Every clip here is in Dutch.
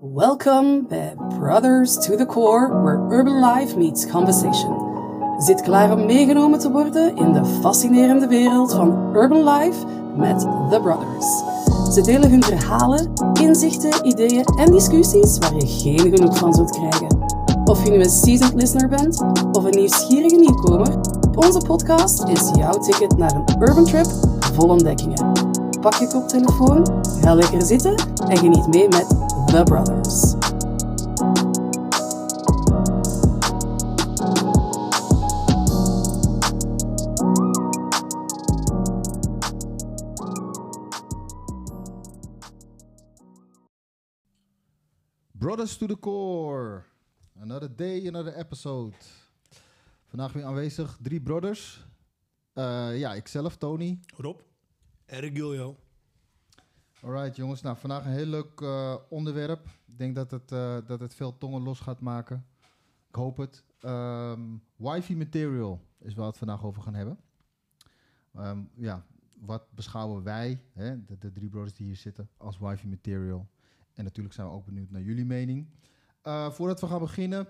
Welkom bij Brothers to the Core, where urban life meets conversation. Zit klaar om meegenomen te worden in de fascinerende wereld van urban life met The Brothers. Ze delen hun verhalen, inzichten, ideeën en discussies waar je geen genoeg van zult krijgen. Of je nu een seasoned listener bent of een nieuwsgierige nieuwkomer, onze podcast is jouw ticket naar een urban trip vol ontdekkingen. Pak je koptelefoon, ga lekker zitten en geniet mee met The Brothers. Brothers to the core. Another day, another episode. Vandaag weer aanwezig, drie brothers. Eh, ja, ikzelf, Tony. Rob. Eric Giljo. Alright jongens, nou vandaag een heel leuk eh, onderwerp. Ik denk dat het, eh, dat het veel tongen los gaat maken. Ik hoop het. Ehm wifi material is waar we het vandaag over gaan hebben. Ehm, ja, wat beschouwen wij, hè, de, drie brothers die hier zitten, als wifi material? En natuurlijk zijn we ook benieuwd naar jullie mening. Eh, voordat we gaan beginnen,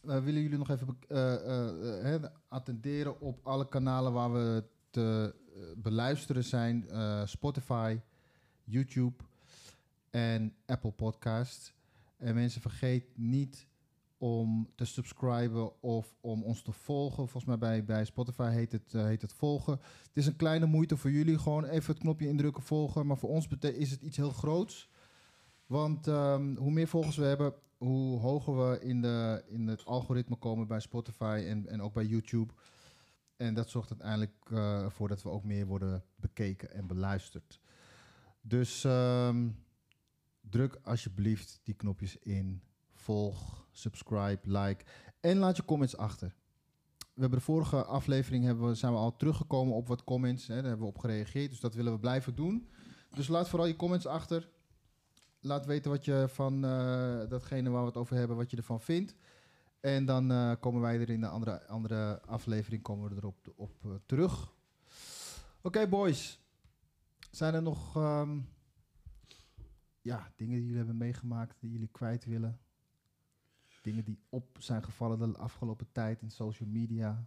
willen jullie nog even attenderen op alle kanalen waar we te beluisteren zijn. Spotify, YouTube en Apple Podcast. En mensen, vergeet niet om te subscriben of om ons te volgen. Volgens mij bij, bij Spotify heet het, eh, heet het volgen. Het is een kleine moeite voor jullie. Gewoon even het knopje indrukken volgen. Maar voor ons is het iets heel groots. Want ehm, hoe meer volgers we hebben, hoe hoger we in, de, in het algoritme komen bij Spotify en, en ook bij YouTube. En dat zorgt uiteindelijk eh, ervoor dat we ook meer worden bekeken en beluisterd. Dus ehm, druk alsjeblieft die knopjes in. Volg, subscribe, like en laat je comments achter. We hebben de vorige aflevering hebben we, zijn we al teruggekomen op wat comments. Hè, daar hebben we op gereageerd, dus dat willen we blijven doen. Dus laat vooral je comments achter. Laat weten wat je van eh, datgene waar we het over hebben, wat je ervan vindt. En dan eh, komen wij er in de andere, andere aflevering komen we erop op, eh, terug. Oké, boys. Zijn er nog ehm, ja, dingen die jullie hebben meegemaakt, die jullie kwijt willen? Dingen die op zijn gevallen de afgelopen tijd in social media?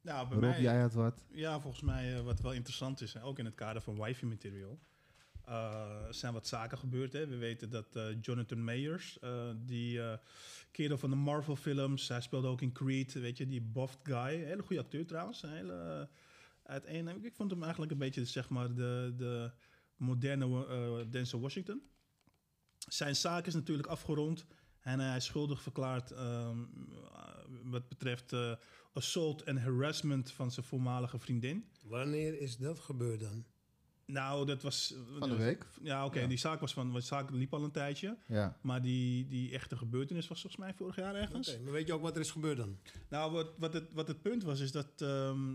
Nou, bij Rob, mij, jij had wat? ja, volgens mij eh, wat wel interessant is, ook in het kader van wifi material, er zijn wat zaken gebeurd. Hè. We weten dat eh, Jonathan Mayers, die kerel van de Marvel films, hij speelde ook in Creed, weet je, die buffed guy, hele goede acteur trouwens, een hele uh, uiteen. Ik vond hem eigenlijk een beetje, zeg maar, de, de moderne eh, Denzel Washington. Zijn zaak is natuurlijk afgerond en hij is schuldig verklaard ehm, eh, wat betreft eh, assault en harassment van zijn voormalige vriendin. Wanneer is dat gebeurd dan? Nou, dat was... Van de week? Ja, oké. Ja. Die zaak was van... Die zaak liep al een tijdje. Ja. Maar die, die echte gebeurtenis was volgens mij vorig jaar ergens. Oké, maar weet je ook wat er is gebeurd dan? Nou, wat, wat, het, wat het punt was, is dat ehm,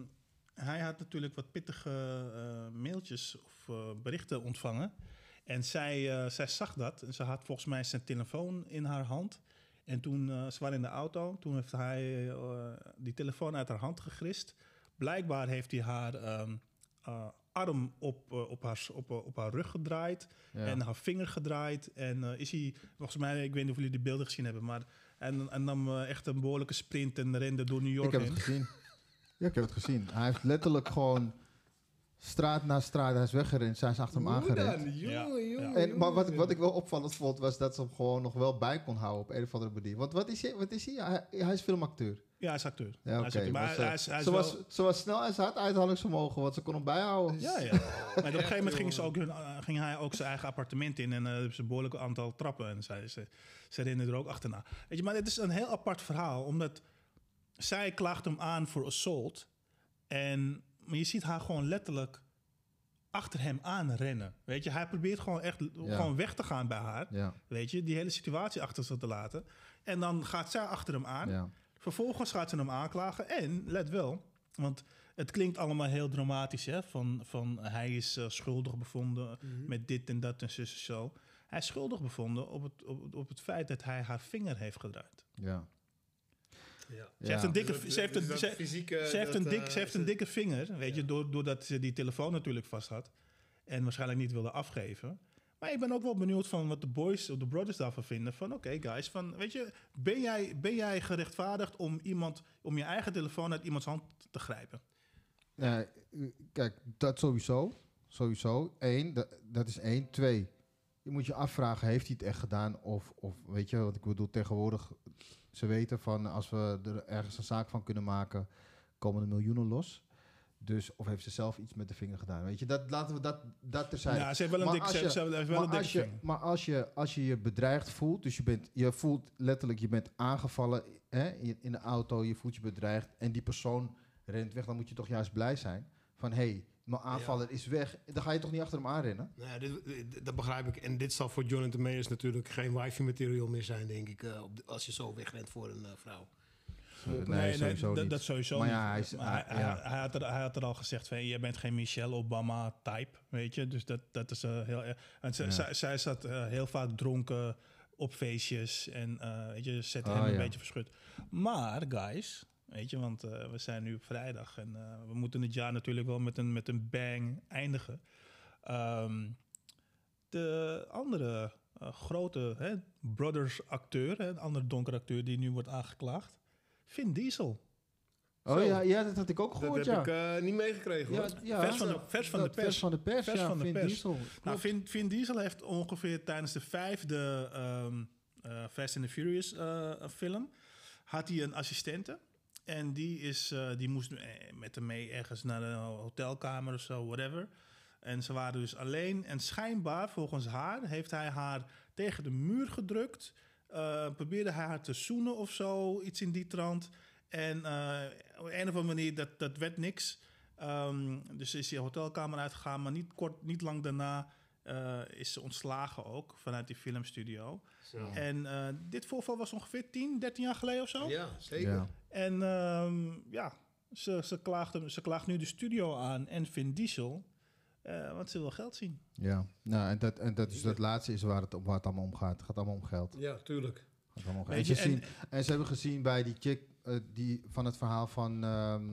hij had natuurlijk wat pittige eh, mailtjes of eh, berichten ontvangen. En zij, eh, zij zag dat. En ze had volgens mij zijn telefoon in haar hand. En toen, ze waren in de auto, toen heeft hij die telefoon uit haar hand gegrist. Blijkbaar heeft hij haar ehm, eh, arm op, op, haar, op, op haar rug gedraaid ja. en haar vinger gedraaid. En is hij, volgens mij, ik weet niet of jullie die beelden gezien hebben, maar en, en nam echt een behoorlijke sprint en rende door New Ik York heb heen. het gezien. Ja, ik heb het gezien. Hij heeft letterlijk gewoon straat na straat, hij is weggerend, zijn ze achter hem aangerend. Ja, En, maar wat, wat ik wel opvallend vond, was dat ze hem gewoon nog wel bij kon houden op een of andere manier. Want wat is hij? Wat is hij? Hij, hij is filmacteur. Ja, hij is acteur. Ja, Hij oké. is acteur, maar ze, hij is, hij is ze, wel- was, ze was snel en ze had uithalingsvermogen, want ze kon hem bijhouden. Ja, ja. Maar op een gegeven moment ging, ze ook hun, eh, ging hij ook zijn eigen appartement in en eh hebben ze een behoorlijk aantal trappen en zij, ze, ze renden er ook achterna. Weet je, maar het is een heel apart verhaal, omdat zij klaagt hem aan voor assault en maar je ziet haar gewoon letterlijk achter hem aan rennen. Weet je, hij probeert gewoon echt Ja. gewoon weg te gaan bij haar. Ja, Weet je, die hele situatie achter zich te laten. En dan gaat zij achter hem aan. ja. Vervolgens gaat ze hem aanklagen. En, let wel, want het klinkt allemaal heel dramatisch, hè? Van, van hij is eh, schuldig bevonden met dit en dat en zus en zo. Hij is schuldig bevonden op het, op, op het feit dat hij haar vinger heeft gedraaid. ja. Ja. Ze heeft een dikke, ze heeft een, dat ze, fysieke, ze heeft een, dik, eh, ze heeft is een het- dikke vinger, weet je, door, doordat ze die telefoon natuurlijk vast had. En waarschijnlijk niet wilde afgeven. Maar ik ben ook wel benieuwd van wat de boys of de brothers daarvan vinden. Van oké, guys, van weet je, ben jij, ben jij gerechtvaardigd om iemand, om je eigen telefoon uit iemands hand te grijpen? Ja, eh, kijk, dat sowieso. Sowieso. Eén, dat, dat is één. Twee, je moet je afvragen, heeft hij het echt gedaan? Of, of weet je, wat ik bedoel, tegenwoordig, ze weten van als we er ergens een zaak van kunnen maken, komen er miljoenen los. Dus, of heeft ze zelf iets met de vinger gedaan? Weet je, dat laten we dat, dat terzijde. Ja, ze heeft wel een Maar dik, als ze, je- ze heeft wel maar een dikke als, je, vinger. maar als je, als je je bedreigd voelt, dus je, bent, je voelt letterlijk, je bent aangevallen hè, in, in de auto, je voelt je bedreigd en die persoon rent weg, dan moet je toch juist blij zijn van hé, hey, mijn aanvaller is weg. Dan ga je toch niet achter hem aanrennen? Nou ja, dit, dit- dat begrijp ik. En dit zal voor Jonathan Mayers natuurlijk geen wifi-material meer zijn, denk ik. eh, op de- als je zo wegrent voor een eh, vrouw. nee, sowieso dat, niet. dat sowieso Maar niet. ja, hij is- Maar hij- hij, ja. hij, hij had er, hij had er al gezegd van, je bent geen Michelle Obama-type, weet je. Dus dat, dat is eh, heel erg... En zij, Ja. zij, zij zat eh, heel vaak dronken op feestjes en, eh, weet je, zette Ah, hem een ja. beetje verschut. Maar, guys, weet je, want eh, we zijn nu op vrijdag en eh, we moeten het jaar natuurlijk wel met een, met een bang eindigen. Ehm, de andere eh, grote hè, Brothers-acteur, hè, een andere donkere acteur die nu wordt aangeklaagd, Vin Diesel. Oh Zo. ja, ja, dat had ik ook Dat gehoord, heb ja. ik eh, niet meegekregen, hoor. ja, ja. Vers van de- vers van de Dat- pers. Vers van de pers, Vers ja, van de Vin pers. Diesel. Nou. Vin, Vin Diesel heeft ongeveer tijdens de vijfde ehm, eh, Fast and the Furious eh, film... had hij een assistente. En die, is, eh, die moest eh, met hem mee ergens naar een hotelkamer of zo, whatever. En ze waren dus alleen. En schijnbaar, volgens haar, heeft hij haar tegen de muur gedrukt. eh, probeerde hij haar te zoenen of zo, iets in die trant. En eh, op een of andere manier, dat, dat werd niks. Ehm, dus is hij hotelkamer uitgegaan, maar niet, kort, niet lang daarna eh, is ze ontslagen ook vanuit die filmstudio. Zo. En eh, dit voorval was ongeveer 10, 13 jaar geleden of zo. Ja, zeker. Ja. En ehm, ja, ze, ze, klaagt hem, ze klaagt nu de studio aan en Vin Diesel, eh, want ze wil geld zien. Ja, nou, en dat, en dat is dat laatste is waar het, om- waar het allemaal om gaat. Het gaat allemaal om geld. Ja, tuurlijk. Het gaat allemaal om geld. En, je, ze en- zien, en ze hebben gezien bij die chick die, van het verhaal van ehm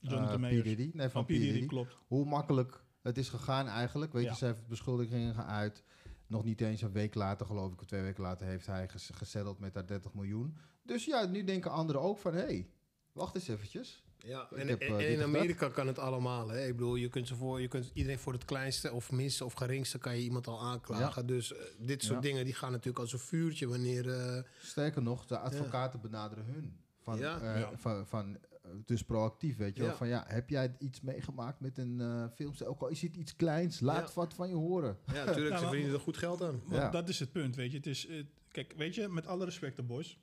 Jonathan. P. Diddy. Nee, van Van P. Diddy. klopt. Hoe makkelijk het is gegaan eigenlijk. Weet Ja. je, ze heeft beschuldigingen geuit. Nog niet eens een week later, geloof ik, of twee weken later, heeft hij ges gesetteld met haar 30 miljoen. Dus ja, nu denken anderen ook van, hé, hey, wacht eens eventjes. Ja, Ik en, heb, en- eh, in dat. Amerika kan het allemaal. Hè? Ik bedoel, je kunt, ze voor, je kunt iedereen voor het kleinste of minste of geringste kan je iemand al aanklagen. Dus eh, dit soort Ja. dingen die gaan natuurlijk als een vuurtje wanneer... eh, Sterker nog, de advocaten benaderen hun. Van, Ja. eh, Ja. van, van, eh, dus proactief, weet je wel. Van ja, heb jij iets meegemaakt met een eh film? Ook al is het iets kleins, laat Ja. wat van je horen. ja, natuurlijk, ze maar- verdienen er goed geld aan. Want dat is het punt, weet je. Het is, eh, kijk, weet je, met alle respect, de boys.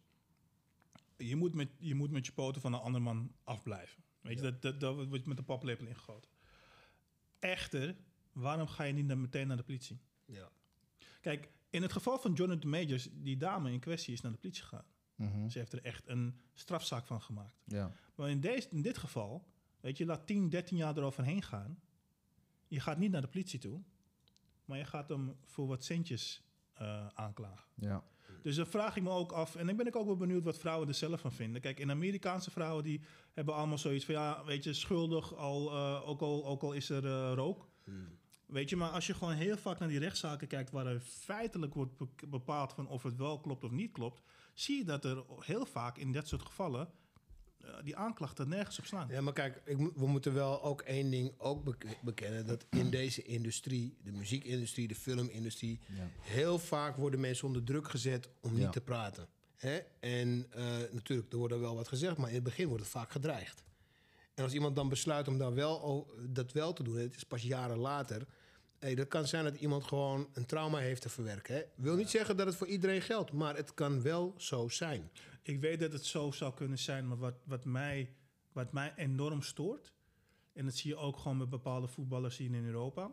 Je moet, met, je moet met je poten van een ander man afblijven. Weet je, dat, dat, dat wordt met de paplepel ingegoten. Echter, waarom ga je niet dan meteen naar de politie? Ja. Kijk, in het geval van Jonathan Majors, die dame in kwestie is naar de politie gegaan. Mhm. Ze heeft er echt een strafzaak van gemaakt. Ja. Maar in, deze, in dit geval, weet je, laat 10, 13 jaar eroverheen gaan. Je gaat niet naar de politie toe, maar je gaat hem voor wat centjes eh, aanklagen. Ja. Dus dan vraag ik me ook af, en dan ben ik ook wel benieuwd wat vrouwen er zelf van vinden. Kijk, in Amerikaanse vrouwen die hebben allemaal zoiets van, ja, weet je, schuldig, al, eh, ook, al, ook al is er eh, rook. Weet je, maar als je gewoon heel vaak naar die rechtszaken kijkt, waar er feitelijk wordt be- bepaald van of het wel klopt of niet klopt, zie je dat er heel vaak in dat soort gevallen eh, die aanklachten nergens op slaan. Ja, maar kijk, ik, we moeten wel ook één ding ook bek- bekennen. Dat in deze industrie, de muziekindustrie, de filmindustrie... Ja. heel vaak worden mensen onder druk gezet om Ja. niet te praten. Hè? En eh, natuurlijk, er wordt er wel wat gezegd, maar in het begin wordt het vaak gedreigd. En als iemand dan besluit om daar wel, dat wel te doen, het is pas jaren later... Hey, dat kan zijn dat iemand gewoon een trauma heeft te verwerken. Hè? Wil niet zeggen dat het voor iedereen geldt, maar het kan wel zo zijn. Ik weet dat het zo zou kunnen zijn, maar wat, wat, mij, wat mij enorm stoort, en dat zie je ook gewoon met bepaalde voetballers hier in Europa,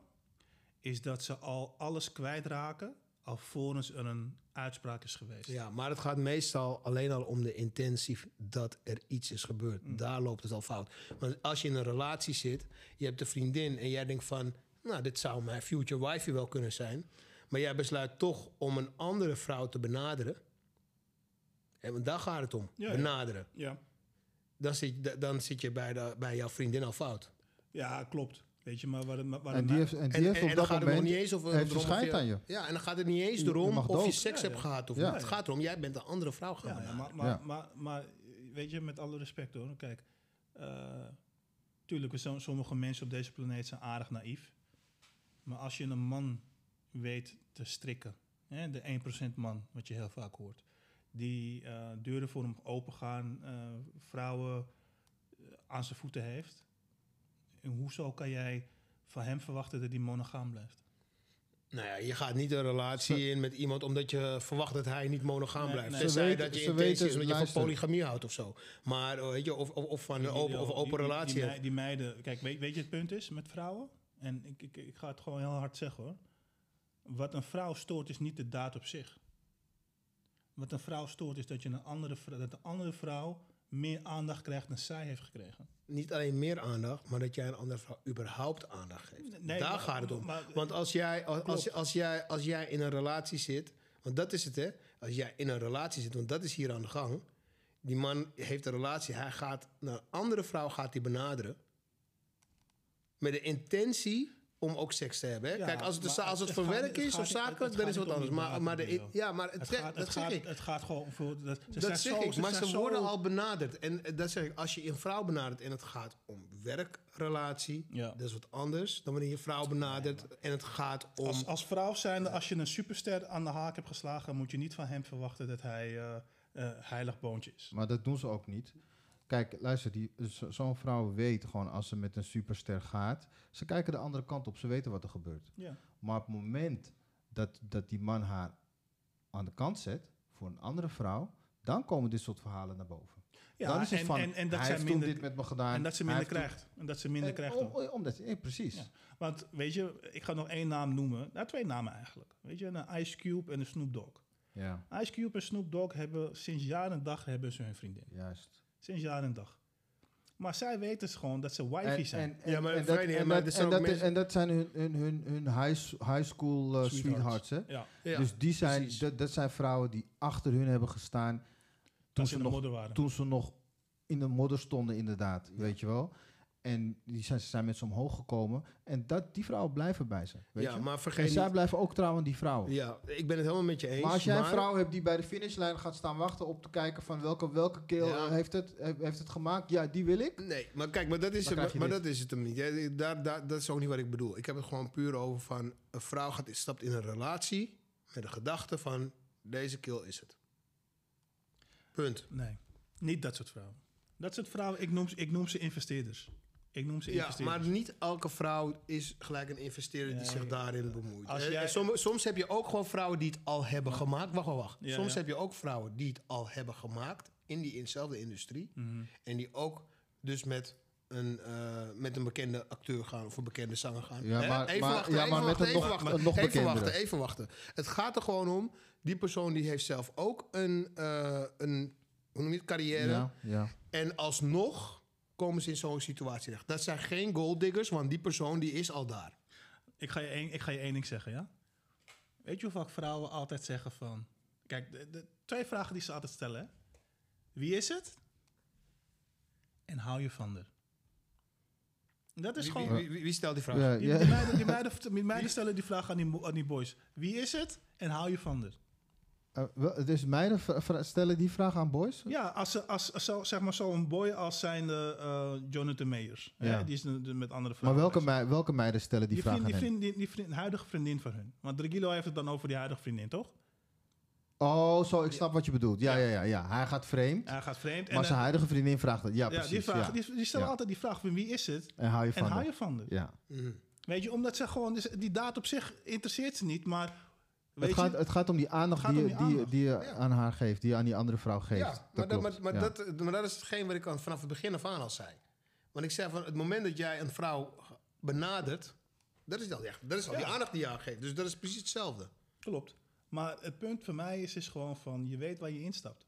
is dat ze al alles kwijtraken alvorens er een uitspraak is geweest. Ja, maar het gaat meestal alleen al om de intentie dat er iets is gebeurd. Daar loopt het al fout. Want als je in een relatie zit, je hebt een vriendin en jij denkt van, nou, dit zou mijn future wifey wel kunnen zijn. Maar jij besluit toch om een andere vrouw te benaderen. En want daar gaat het om, Ja, benaderen. Ja, Dan zit, dan zit je bij, de, bij jouw vriendin al fout. ja klopt. Weet je, maar waar, waar het En die heeft, en die En, heeft en, op en dat gaat het moment... niet eens over heeft erom of aan je. Ja, en dan gaat het niet eens erom of je seks Ja, hebt ja. gehad of Ja. niet. Het gaat erom, jij bent een andere vrouw gaan Ja, maar, maar, Ja. maar, maar, weet je, met alle respect hoor. Kijk, eh tuurlijk, zo- sommige mensen op deze planeet zijn aardig naïef. Maar als je een man weet te strikken, hè, de 1% man, wat je heel vaak hoort, die eh, deuren voor hem open gaan, eh, vrouwen eh, aan zijn voeten heeft. En hoezo kan jij van hem verwachten dat hij monogaam blijft? Nou ja, je gaat niet een relatie in met iemand omdat je verwacht dat hij niet monogaam Nee, blijft. nee. Tenzij Ze weten- dat je ze intentie weten- is omdat je van polygamie houdt of zo. Maar eh, weet je, of, of, of van een open, of open Die- die- relatie Die, hebt. mei- die meiden, kijk, weet, weet je het punt is met vrouwen? En ik, ik, ik ga het gewoon heel hard zeggen hoor. Wat een vrouw stoort is niet de daad op zich. Wat een vrouw stoort is dat, je een andere, vrou- dat een andere vrouw meer aandacht krijgt dan zij heeft gekregen. Niet alleen meer aandacht, maar dat jij een andere vrouw überhaupt aandacht geeft. Nee, Daar maar- gaat het om. maar- want als jij, als, als, jij, als jij in een relatie zit, want dat is het hè. Als jij in een relatie zit, want dat is hier aan de gang. Die man heeft een relatie, hij gaat naar een andere vrouw gaat hij benaderen. Met de intentie om ook seks te hebben. Hè? Ja, Kijk, als het, als het het voor werk is of zakelijk, dan is het wat anders. Maar, maar, de, ja, maar het, gaat, dat zeg gaat, ik. het gaat gewoon voor... Dat, ze Dat zeg zo- ik, maar ze zo- worden al benaderd. En eh, dat zeg ik, als je een vrouw benadert en het gaat om werkrelatie, Ja. dat is wat anders dan wanneer je vrouw benadert en het gaat om. Als, als vrouw zijnde, als je een superster aan de haak hebt geslagen, moet je niet van hem verwachten dat hij eh eh, heilig boontje is. Maar dat doen ze ook niet. Kijk, luister, zo- zo'n vrouw weet gewoon als ze met een superster gaat. Ze kijken de andere kant op, ze weten wat er gebeurt. Ja. Maar op het moment dat, dat die man haar aan de kant zet voor een andere vrouw, dan komen dit soort verhalen naar boven. Ja, dan is het en, van, en, en dat hij heeft toen minder, dit met me gedaan. en dat ze minder krijgt. En dat ze minder En krijgt om- omdat, eh, precies. Ja. Want weet je, ik ga nog één naam noemen. Nou, twee namen eigenlijk. Weet je, een Ice Cube en een Snoop Dogg. Ja, Ice Cube en Snoop Dogg hebben sinds jaar en dag hebben ze hun vriendin. juist. Sinds jaar en dag. Maar zij weten dus gewoon dat ze wifey zijn. Ja, maar en en maar dat- zijn en dat- mensen- en dat zijn hun, hun, hun, hun high, school eh, Sweethearts. sweethearts. hè? Ja, Ja, dus die zijn, dat, dat zijn vrouwen die achter hun hebben gestaan toen ze, nog, toen ze nog in de modder stonden, inderdaad. Weet je wel? En die zijn, ze zijn met ze omhoog gekomen. En dat, die vrouwen blijven bij ze. Weet ja, je? maar en vergeet zij niet. blijven ook trouwen, die vrouwen. Ja, ik ben het helemaal met je eens. maar als jij een vrouw hebt die bij de finishlijn gaat staan wachten op te kijken van welke, welke keel Ja. heeft, het, he- heeft het gemaakt, ja, die wil ik. Nee, maar kijk, maar dat is, het, maar dat is het hem niet. Daar, daar, dat is ook niet wat ik bedoel. Ik heb het gewoon puur over van... een vrouw gaat, stapt in een relatie met de gedachte van... deze kill is het. Punt. Nee, niet dat soort vrouwen. Dat soort vrouwen, ik noem, ze- ik noem ze investeerders. Ik noem ze Ja, investeerders. maar niet elke vrouw is gelijk een investeerder die Nee, zich daarin bemoeit. als jij- soms, soms heb je ook gewoon vrouwen die het al hebben gemaakt. Wacht, wacht, wacht. Ja, soms ja. heb je ook vrouwen die het al hebben gemaakt in diezelfde industrie. Mhm. En die ook dus met een, eh, met een bekende acteur gaan of een bekende zanger gaan. Ja, maar- even maar- wachten, ja, even maar wachten, even nog- wachten. nog even wachten, even wachten. Het gaat er gewoon om, die persoon die heeft zelf ook een, eh, een hoe noem je het, carrière. Ja, ja. En alsnog komen ze in zo'n situatie terecht. Dat zijn geen golddiggers, want die persoon die is al daar. Ik ga, je één, ik ga je één ding zeggen, ja? Weet je hoe vaak vrouwen altijd zeggen van... Kijk, de, de twee vragen die ze altijd stellen, hè? Wie is het? En hou je van haar? Dat is Wie, gewoon... wie, wie- wie- wie stelt die vraag? Ja, Die, ja. die meiden, die, meiden, die meiden stellen die vraag aan die, aan die boys. Wie is het? En hou je van haar? Eh, dus meiden v- v- stellen die vraag aan boys? Ja, als, ze- als, als zo, zeg maar zo'n boy als zijn eh, Jonathan Mayers. hè, Ja. die is de- de- met andere Maar vrouwen. welke, mei- welke meiden stellen die, die, vraag vriend, aan die, vriend, die, die vriend- huidige vriendin van hun. Want Dragilo heeft het dan over die huidige vriendin, toch? Oh, zo, ik snap wat je bedoelt. Ja, ja, ja, ja. Hij gaat vreemd, Hij gaat vreemd. maar en, zijn eh, huidige vriendin vraagt dat. Ja, ja, precies. die, vraag, ja. die, die stellen Ja. altijd die vraag van wie is het? En hou je van En hou je van haar? Ja. Mhm. Weet je, omdat ze gewoon... dus die daad op zich interesseert ze niet, maar... Weet Het je, gaat, het gaat om die aandacht die, om die die, je- die je Ja. aan haar geeft, die je aan die andere vrouw geeft. Ja, dat maar, dat, klopt. maar, maar, ja. dat, maar dat is hetgeen wat ik al vanaf het begin af aan al zei. Want ik zei van het moment dat jij een vrouw benadert, dat is echt, dat is al die aandacht die je haar geeft. Dus dat is precies hetzelfde. Klopt. Maar het punt voor mij is, is gewoon van... Je weet waar je instapt.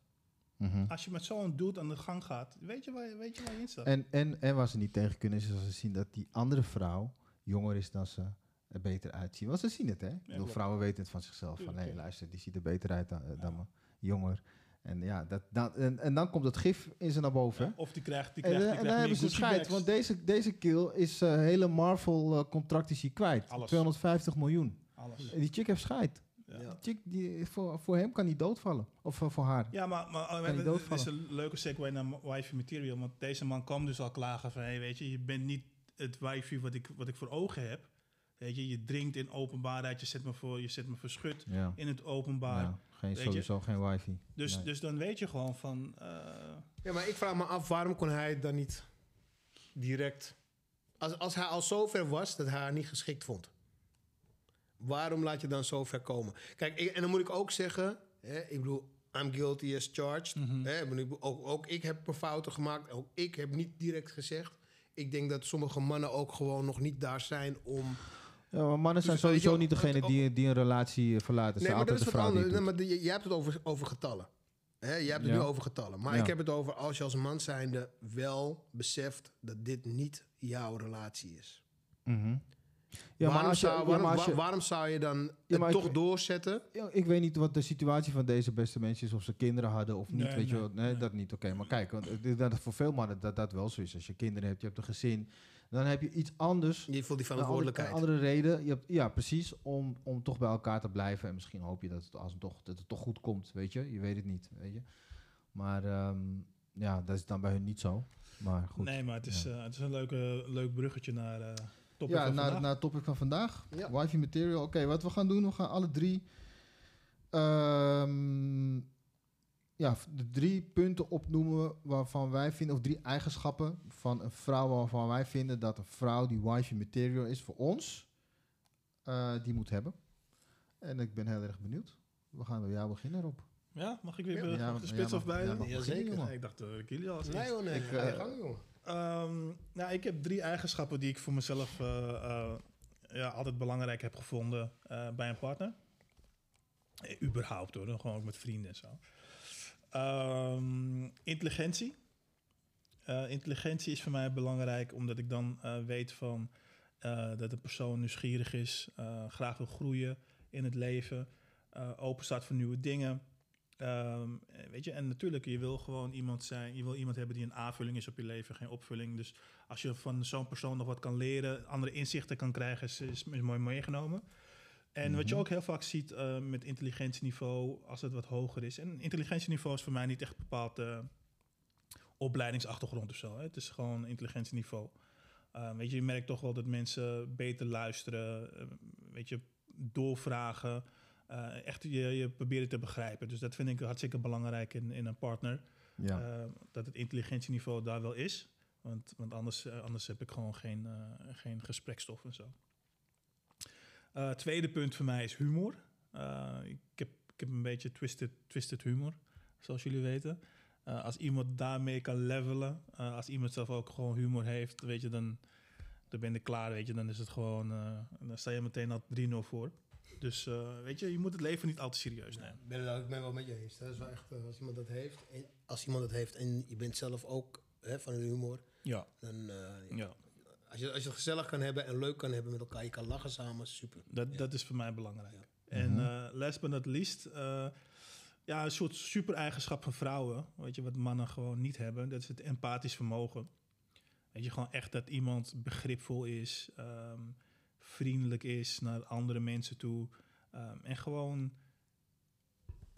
Mhm. Als je met zo'n dude aan de gang gaat, weet je waar, je- weet je, waar je instapt. En, en, en waar ze niet tegen kunnen is als ze zien dat die andere vrouw jonger is dan ze er beter uitzien. Want ze zien het, hè? Ik bedoel, vrouwen weten het van zichzelf. Van, tuurlijk. luister, die ziet er beter uit dan, dan me. Jonger. En, ja, dat, dan, en, en dan komt het gif in ze naar boven. Of die krijgt, die krijgt, eh, die en krijgt dan hebben ze scheid, want deze, deze kill is eh hele Marvel-contract is kwijt. Alles. 250 miljoen. Alles. En die chick heeft scheid. Ja. Die chick, die, voor, voor hem kan hij doodvallen. Of eh, voor haar. Ja, maar, maar oh, Kan die het is doodvallen? een leuke segue naar wifey material. Want deze man kwam dus al klagen van... Hey, weet je, je bent niet het wifey wat ik, wat ik voor ogen heb. Weet je, je drinkt in openbaarheid. Je zet me, voor, je zet me verschut Ja. in het openbaar. ja. Geen, weet je? sowieso geen wifi. Dus, Nee. dus dan weet je gewoon van... eh, Ja, maar ik vraag me af, waarom kon hij het dan niet direct... Als, als hij al zover was dat hij haar niet geschikt vond. Waarom laat je dan zo ver komen? Kijk, ik- en dan moet ik ook zeggen... Hè, ik bedoel, I'm guilty as charged. Mhm. Hè, ook, ook ik heb mijn fouten gemaakt. Ook ik heb niet direct gezegd. Ik denk dat sommige mannen ook gewoon nog niet daar zijn om... Ja, maar mannen zijn Dus, je sowieso niet degene die, die een relatie verlaten. Nee, zijn maar dat is de wat anders. Nee, maar jij hebt het over, over getallen. Hè, jij hebt het Ja. nu over getallen. Maar Ja. ik heb het over als je als man zijnde wel beseft dat dit niet jouw relatie is. Mhm. Ja, maar waarom, als je, zou, ja, waarom, maar als je- wa- waarom zou je dan maar ik- toch doorzetten? Ja, ik weet niet wat de situatie van deze beste mensen is. Of ze kinderen hadden of niet. Nee, weet je nee, wel. Nee, nee. dat niet. Oké, maar kijk. Want dat voor veel mannen dat dat wel zo is. Als je kinderen hebt, je hebt een gezin. Dan heb je iets anders. Je voelt die verantwoordelijkheid. een andere reden. Je hebt, ja, precies. Om, om toch bij elkaar te blijven. En misschien hoop je dat het, als het, toch, dat het toch goed komt. Weet je. Je weet het niet. Weet je. Maar ehm, ja, dat is dan bij hun niet zo. Maar goed. nee, maar het is, Ja. eh, het is een leuke, leuk bruggetje naar eh topic ja, van naar, vandaag. naar het topic van vandaag. Ja. Wifi material. Oké, wat we gaan doen, we gaan alle drie... ehm, ja, de drie punten opnoemen waarvan wij vinden... of drie eigenschappen van een vrouw waarvan wij vinden... dat een vrouw die wifi material is voor ons... eh, die moet hebben. En ik ben heel erg benieuwd. We gaan bij jou beginnen, Rob. Ja, mag ik weer Ja. de- Ja, de spits ja, of bij? ja, zeker. ik dacht jullie al als Nee hoor, nee. Ik, eh, gang, jongen. Ehm, nou, ik heb drie eigenschappen die ik voor mezelf eh, eh, ja, altijd belangrijk heb gevonden eh, bij een partner. Eh, überhaupt hoor, gewoon ook met vrienden en zo. Ehm, intelligentie. Eh, intelligentie is voor mij belangrijk omdat ik dan eh, weet van eh, dat een persoon nieuwsgierig is, graag wil groeien in het leven, open staat voor nieuwe dingen. Ehm, eh, weet je, en natuurlijk, je wil gewoon iemand zijn, je wil iemand hebben die een aanvulling is op je leven, geen opvulling. Dus als je van zo'n persoon nog wat kan leren, andere inzichten kan krijgen, is, is mooi meegenomen. En wat je Mhm. ook heel vaak ziet eh, met intelligentieniveau, als het wat hoger is. En intelligentieniveau is voor mij niet echt bepaald eh, opleidingsachtergrond of zo. Hè. Het is gewoon intelligentieniveau. Eh, weet je, je merkt toch wel dat mensen beter luisteren, weet je, doorvragen. echt je, je proberen te begrijpen. Dus dat vind ik hartstikke belangrijk in, in een partner. Ja. Dat het intelligentieniveau daar wel is. Want, want anders, anders heb ik gewoon geen, geen gesprekstof en zo. Eh, tweede punt voor mij is humor. Eh, ik, heb, ik heb een beetje twisted, twisted humor, zoals jullie weten. Eh, als iemand daarmee kan levelen, als iemand zelf ook gewoon humor heeft, weet je, dan, dan ben ik klaar, weet je. Dan is het gewoon, dan sta je meteen al 3-0 voor. Dus weet je, je moet het leven niet al te serieus nemen. Ik ben, ik ben wel met je eens. Dat is wel echt, als iemand dat heeft, en als iemand dat heeft en je bent zelf ook hè, van de humor, Ja, dan eh, ja. Als, je, als je het gezellig kan hebben en leuk kan hebben met elkaar, je kan lachen samen, super. Dat, Ja. dat is voor mij belangrijk. En eh last but not least, eh, ja, een soort super-eigenschap van vrouwen, weet je, wat mannen gewoon niet hebben, dat is het empathisch vermogen. Weet je, gewoon echt dat iemand begripvol is, ehm, vriendelijk is naar andere mensen toe. ehm, en gewoon,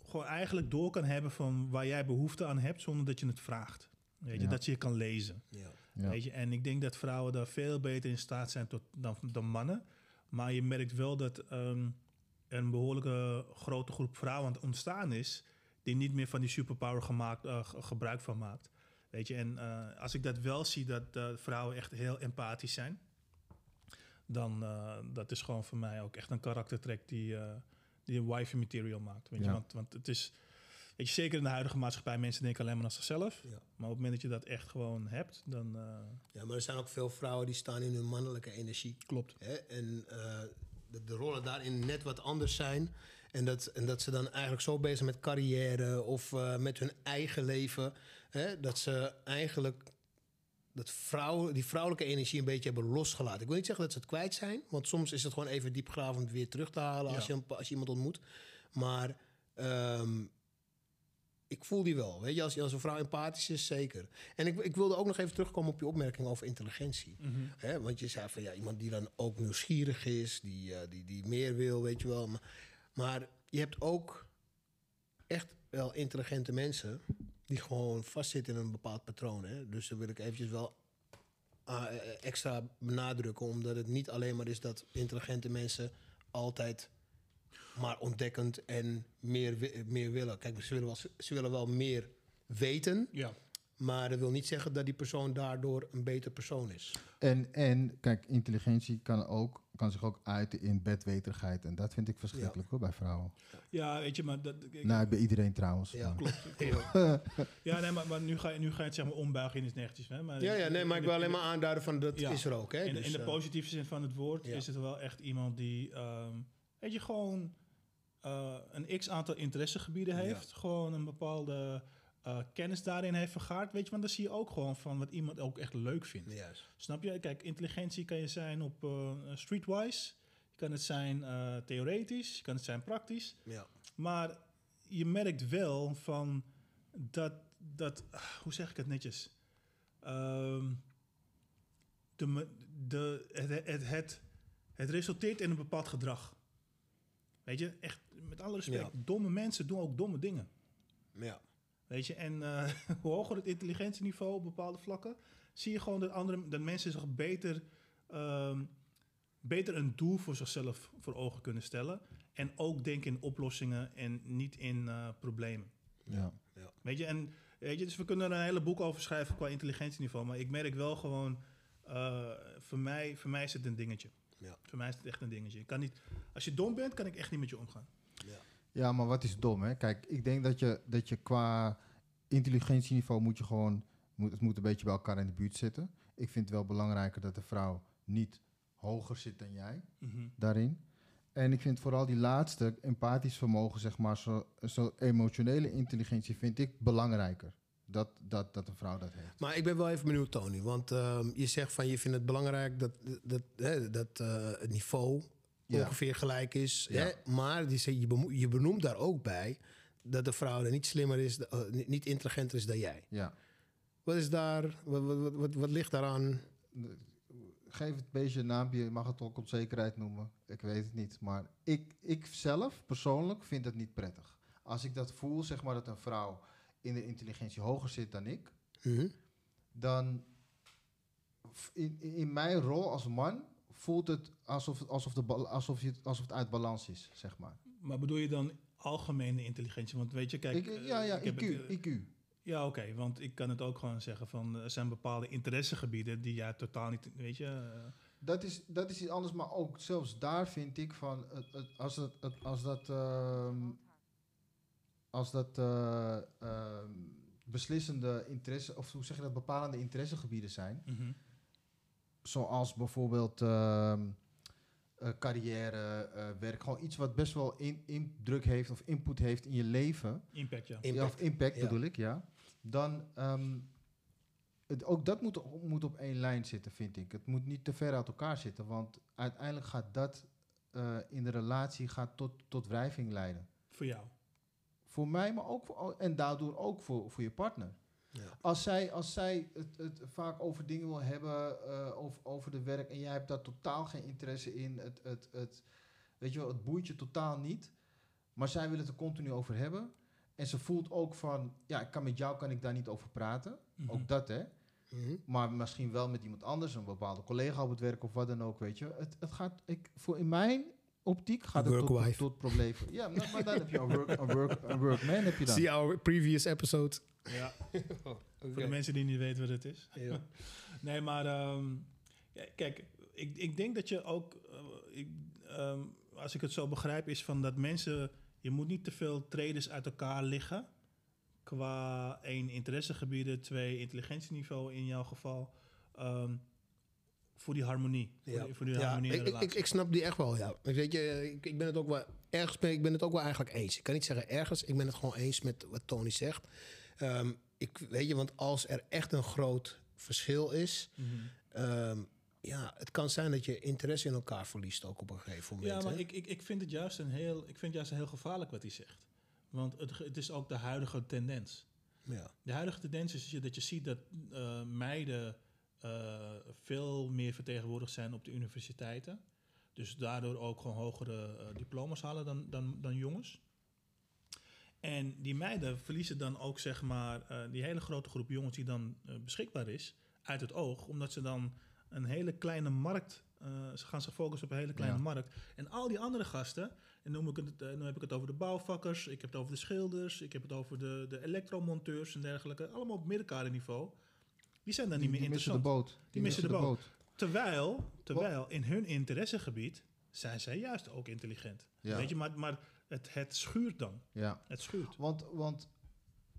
gewoon eigenlijk door kan hebben van waar jij behoefte aan hebt, zonder dat je het vraagt. Weet je, Ja. dat je je kan lezen. Ja. Ja. Weet je, en ik denk dat vrouwen daar veel beter in staat zijn tot, dan, dan mannen. Maar je merkt wel dat er een behoorlijke grote groep vrouwen aan het ontstaan is... die niet meer van die superpower gemaakt, eh, ge- gebruik van maakt. Weet je, en eh, als ik dat wel zie, dat eh, vrouwen echt heel empathisch zijn... dan uh, dat is gewoon voor mij ook echt een karaktertrek die, die een wife material maakt. Weet Ja. je? Want, want het is... Weet je, zeker in de huidige maatschappij, mensen denken alleen maar aan zichzelf. Ja. Maar op het moment dat je dat echt gewoon hebt, dan uh, ja, maar er zijn ook veel vrouwen die staan in hun mannelijke energie. klopt. Hè? En uh, de, de, rollen daarin net wat anders zijn. En dat, en dat ze dan eigenlijk zo bezig met carrière of uh, met hun eigen leven. Hè? Dat ze eigenlijk dat vrouw, die vrouwelijke energie een beetje hebben losgelaten. Ik wil niet zeggen dat ze het kwijt zijn. Want soms is het gewoon even diepgravend weer terug te halen Ja. als, je, als je iemand ontmoet. Maar um, ik voel die wel. Weet je, als, als een vrouw empathisch is, zeker. En ik, ik wilde ook nog even terugkomen op je opmerking over intelligentie. Mhm. Want je zei van ja, iemand die dan ook nieuwsgierig is, die, eh, die, die meer wil, weet je wel. Maar, maar je hebt ook echt wel intelligente mensen die gewoon vastzitten in een bepaald patroon. Hè? Dus daar wil ik eventjes wel ah, eh, extra benadrukken, omdat het niet alleen maar is dat intelligente mensen altijd maar ontdekkend en meer, wi- meer willen. Kijk, ze willen, wel, ze willen wel meer weten, Ja. maar dat wil niet zeggen dat die persoon daardoor een beter persoon is. En, en kijk, intelligentie kan, ook, kan zich ook uiten in bedweterigheid. En dat vind ik verschrikkelijk hoor, bij vrouwen. ja, weet je, maar... Dat, ik- Nou, bij iedereen trouwens. Ja. maar- Ja, nee, maar, maar nu, ga je, nu ga je het zeg maar ombuigen in iets negatiefs. Hè? Maar Ja, ja, nee, maar ik wil alleen maar aanduiden van dat Ja. is er ook. Hè? In, Dus, in de eh, positieve zin van het woord ja. is het wel echt iemand die, ehm, weet je, gewoon eh, een x aantal interessegebieden Ja. heeft. Gewoon een bepaalde eh, kennis daarin heeft vergaard. Weet je, want dan zie je ook gewoon van wat iemand ook echt leuk vindt. Snap je? Kijk, intelligentie kan je zijn op eh, streetwise. Je kan het zijn theoretisch. Je kan het zijn praktisch. Ja. Maar je merkt wel van dat, dat hoe zeg ik het netjes? Ehm, de, de, het, het, het, het resulteert in een bepaald gedrag. Weet je, echt met alle respect, Ja. domme mensen doen ook domme dingen. Ja. Weet je, en eh, hoe hoger het intelligentieniveau op bepaalde vlakken, zie je gewoon dat, andere, dat mensen zich beter, ehm, beter een doel voor zichzelf voor ogen kunnen stellen. En ook denken in oplossingen en niet in eh, problemen. Ja. Weet je, en weet je, dus we kunnen er een hele boek over schrijven qua intelligentieniveau. Maar ik merk wel gewoon, eh, voor, mij, voor mij is het een dingetje. Ja. Voor mij is het echt een dingetje. Ik kan niet, als je dom bent, kan ik echt niet met je omgaan. Ja, maar wat is dom, hè? Kijk, ik denk dat je, dat je qua intelligentieniveau moet je gewoon... Moet, het moet een beetje bij elkaar in de buurt zitten. Ik vind het wel belangrijker dat de vrouw niet hoger zit dan jij Mhm. daarin. En ik vind vooral die laatste, empathisch vermogen, zeg maar, zo, zo emotionele intelligentie, vind ik belangrijker. Dat, dat, dat een vrouw dat heeft. Maar ik ben wel even benieuwd, Tony. Want ehm, je zegt van je vindt het belangrijk dat, dat, hè, dat eh, het niveau Ja. ongeveer gelijk is. Ja. Hè? Maar die, je, benoemt daar ook bij dat de vrouw er niet slimmer is, eh, niet- intelligenter is dan jij. Ja. Wat is daar, wat, wat, wat, wat, ligt daaraan? Geef het beetje een naampje, je mag het ook onzekerheid noemen. Ik weet het niet. Maar ik, ik zelf persoonlijk vind het niet prettig. Als ik dat voel, zeg maar dat een vrouw in de intelligentie hoger zit dan ik, Mhm. dan in, in mijn rol als man voelt het alsof, alsof, de, bal- alsof, je, alsof het uit balans is, zeg maar. Maar bedoel je dan algemene intelligentie? Want weet je, kijk... ik, eh, ja, ja, ik heb IQ, het, eh, IQ. Ja, oké, want ik kan het ook gewoon zeggen van er zijn bepaalde interessegebieden die jij totaal niet, weet je. eh, Dat is, dat is iets anders, maar ook zelfs daar vind ik van, het, het, als, het, het- als dat, ehm, als dat eh, ehm, beslissende interesse, of hoe zeg je dat, bepalende interessegebieden zijn, mhm. zoals bijvoorbeeld ehm, eh, carrière, eh, werk, gewoon iets wat best wel in, indruk heeft of input heeft in je leven, Impact, ja. Ja, Impact. of impact Ja. bedoel ik, ja. Dan, ehm, het, ook dat moet, op- moet op één lijn zitten, vind ik. Het moet niet te ver uit elkaar zitten, want uiteindelijk gaat dat eh, in de relatie gaat tot, tot wrijving leiden. Voor jou. Voor mij, maar ook voor, en daardoor ook voor, voor je partner. Ja. Als zij, als zij het, het vaak over dingen wil hebben, eh, over, over de werk, en jij hebt daar totaal geen interesse in, het, het, het, weet je wel, het boeit je totaal niet, maar zij wil het er continu over hebben. En ze voelt ook van, ja, ik kan met jou kan ik daar niet over praten. Mhm. Ook dat, hè. Mhm. Maar misschien wel met iemand anders, een bepaalde collega op het werk of wat dan ook, weet je. Het, het gaat, ik, voor in mijn optiek gaat het tot, tot, problemen. Ja, maar, maar dan heb je een, work, een, work, een workman, heb je dan. See our previous episode. Ja, Oké. voor de mensen die niet weten wat het is. Ja. Nee, maar ehm, ja, kijk, ik, ik denk dat je ook, eh, ik, ehm, als ik het zo begrijp, is van dat mensen, je moet niet te veel traders uit elkaar liggen. Qua één, interessegebieden, twee, intelligentieniveau in jouw geval. ehm, voor die harmonie. Voor, Ja, die, voor die ja harmonie in de ik, ik, snap die echt wel, ja. Ik Weet je, ik, ik ben het ook wel ergens, ben, ik ben het ook wel eigenlijk eens. Ik kan niet zeggen ergens, ik ben het gewoon eens met wat Tony zegt. Ehm, ik weet je, want als er echt een groot verschil is, Mhm. ehm, ja, het kan zijn dat je interesse in elkaar verliest ook op een gegeven moment. Ja, maar hè? ik, ik, ik vind het juist een heel, ik vind het juist een heel gevaarlijk wat hij zegt. Want het, het is ook de huidige tendens. Ja. De huidige tendens is dat je ziet dat eh, meiden eh, veel meer vertegenwoordigd zijn op de universiteiten. Dus daardoor ook gewoon hogere eh, diploma's halen dan, dan, dan jongens. En die meiden verliezen dan ook, zeg maar, eh, die hele grote groep jongens die dan beschikbaar is, uit het oog. Omdat ze dan een hele kleine markt, ze gaan zich focussen op een hele kleine Ja. markt. En al die andere gasten, en noem ik het, nu heb ik het over de bouwvakkers, ik heb het over de schilders, ik heb het over de, de elektromonteurs en dergelijke. Allemaal op middenkaderniveau. Die zijn dan Die, niet meer die missen de interessant. boot. Die missen de boot. Terwijl, terwijl in hun interessegebied zijn zij juist ook intelligent. Ja. Weet je, maar, maar het, het schuurt dan. Ja. Het schuurt. Want, want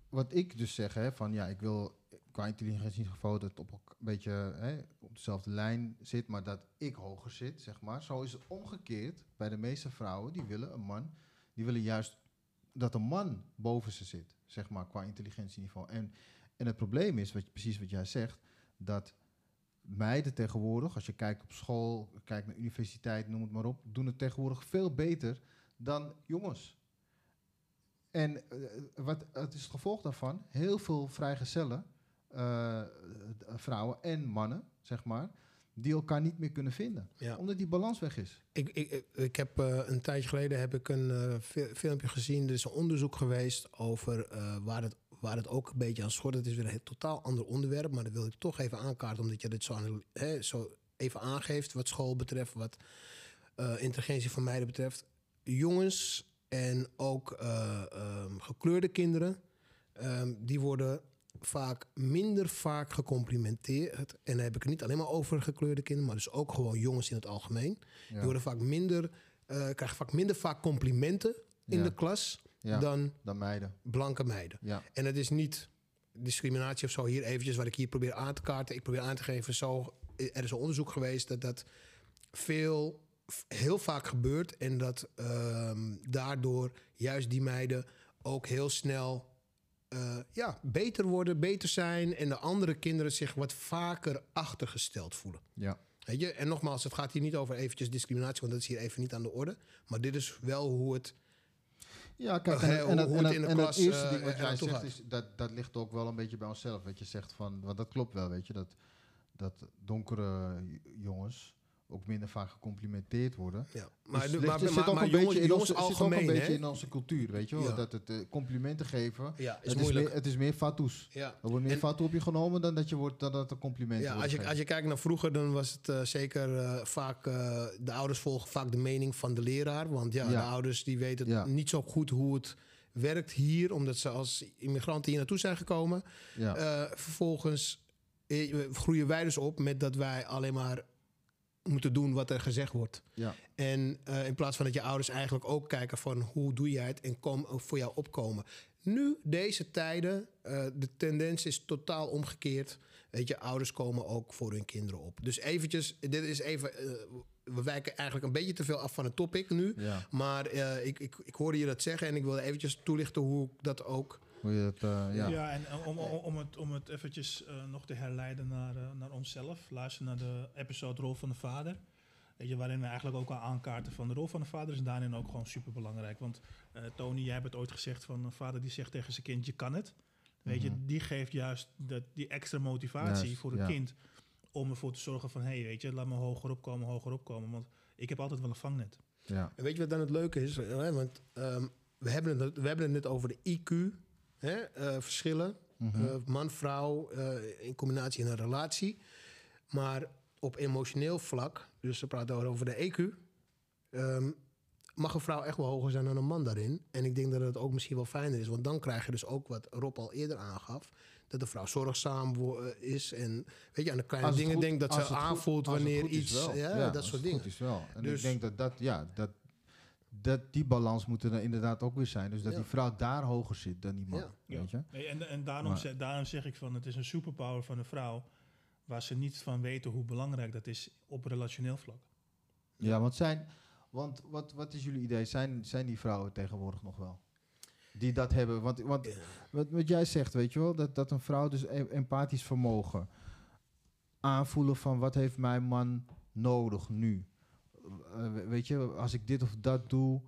wat ik dus zeg, hè, van ja, ik wil qua intelligentieniveau dat het op een beetje hè, op dezelfde lijn zit, maar dat ik hoger zit, zeg maar. Zo is het omgekeerd bij de meeste vrouwen, die willen een man, die willen juist dat een man boven ze zit, zeg maar, qua intelligentieniveau. En, en het probleem is, wat, precies wat jij zegt, dat meiden tegenwoordig, als je kijkt op school, kijkt naar universiteit, noem het maar op, doen het tegenwoordig veel beter dan jongens. En eh, wat, het is het gevolg daarvan? Heel veel vrijgezellen, eh, d- vrouwen en mannen, zeg maar, die elkaar niet meer kunnen vinden. Ja. Omdat die balans weg is. Ik, ik, ik- heb eh, een tijdje geleden heb ik een eh, fi- filmpje gezien. Er is een onderzoek geweest over eh, waar, het, waar het ook een beetje aan schort. Het is weer een heel totaal ander onderwerp, maar dat wil ik toch even aankaarten, omdat je dit zo, hè, zo even aangeeft wat school betreft, wat eh, intelligentie van meiden betreft. Jongens en ook eh, ehm, gekleurde kinderen, ehm, die worden vaak minder vaak gecomplimenteerd. En dan heb ik het niet alleen maar over gekleurde kinderen, maar dus ook gewoon jongens in het algemeen. Die worden vaak minder, eh, krijgen vaak minder vaak complimenten in Ja. de klas Ja. dan Dan meiden. blanke meiden. Ja. En het is niet discriminatie of zo hier eventjes wat ik hier probeer aan te kaarten. Ik probeer aan te geven, zo, er is een onderzoek geweest dat dat veel, heel vaak gebeurt. En dat ehm, daardoor juist die meiden ook heel snel eh, ja, beter worden, beter zijn. En de andere kinderen zich wat vaker achtergesteld voelen. Ja. Weet je? En nogmaals, het gaat hier niet over eventjes discriminatie, want dat is hier even niet aan de orde. Maar dit is wel hoe het Ja, kijk, Eh, en, en, dat- hoe en, het dat- dat eerste eh, ding wat jij zegt, is, dat, dat ligt ook wel een beetje bij onszelf. Wat je zegt van, want dat klopt wel, weet je, dat, dat donkere jongens ook minder vaak gecomplimenteerd worden. Ja, Maar, maar, dus maar, jongens, beetje in jongens onze, het zit ook algemeen, een beetje in onze cultuur, weet je wel. Ja. Dat het eh, complimenten geven, Ja, is het, is moeilijk. meer, het is meer fatsoes. ja. Er wordt meer En- op je genomen dan dat, je wordt, dan dat er complimenten Ja, als je, als je kijkt naar vroeger, dan was het eh, zeker eh, vaak... de ouders volgen vaak de mening van de leraar. Want ja, de ouders die weten Ja. niet zo goed hoe het werkt hier... omdat ze als immigranten hier naartoe zijn gekomen. ja. Vervolgens groeien wij dus op met dat wij alleen maar moeten doen wat er gezegd wordt. ja. En eh, in plaats van dat je ouders eigenlijk ook kijken van hoe doe jij het en kom ook voor jou opkomen. Nu, deze tijden, eh, de tendens is totaal omgekeerd. Weet je, ouders komen ook voor hun kinderen op. Dus eventjes, dit is even, eh, we wijken eigenlijk een beetje te veel af van het topic nu. Ja. Maar ik, ik, ik hoorde je dat zeggen en ik wilde eventjes toelichten hoe ik dat ook... Hoe je het, eh, ja. Ja, en om, om, om, het, om het eventjes eh, nog te herleiden naar, eh, naar onszelf. Luister naar de episode Rol van de Vader. Weet je, waarin we eigenlijk ook al aankaarten van de rol van de vader is daarin ook gewoon super belangrijk. Want eh, Tony, jij hebt het ooit gezegd van een vader die zegt tegen zijn kind, je kan het. Weet je, die geeft juist dat, die extra motivatie voor het ja. kind om ervoor te zorgen van, hé, hey, weet je, laat me hoger opkomen, hoger opkomen. Want ik heb altijd wel een vangnet. Ja. En weet je wat dan het leuke is? Hè? Want ehm, we, hebben het, we hebben het net over de IQ, hè? eh, verschillen. Mhm. eh, man, vrouw, eh, in combinatie in een relatie. Maar op emotioneel vlak, dus we praten over de EQ... ehm, mag een vrouw echt wel hoger zijn dan een man daarin. En ik denk dat het ook misschien wel fijner is. Want dan krijg je dus ook wat Rob al eerder aangaf... dat de vrouw zorgzaam is. En weet je, aan de kleine dingen goed- denkt dat ze aanvoelt wanneer iets... wel. Ja, dat soort dingen. is wel. En Dus- ik denk dat, dat, ja, dat, dat die balans moet er inderdaad ook weer zijn. Dus dat Ja. die vrouw daar hoger zit dan die man. Ja. Weet je? Nee, en, en daarom, Maar- zeg, daarom zeg ik van, het is een superpower van een vrouw... waar ze niet van weten hoe belangrijk dat is op relationeel vlak. Ja, want zijn, want wat, wat is jullie idee? Zijn, zijn die vrouwen tegenwoordig nog wel? Die dat hebben. Want, want wat, wat jij zegt, weet je wel, dat, dat een vrouw dus e- empathisch vermogen aanvoelen van wat heeft mijn man nodig nu? Eh, we- weet je, als ik dit of dat doe,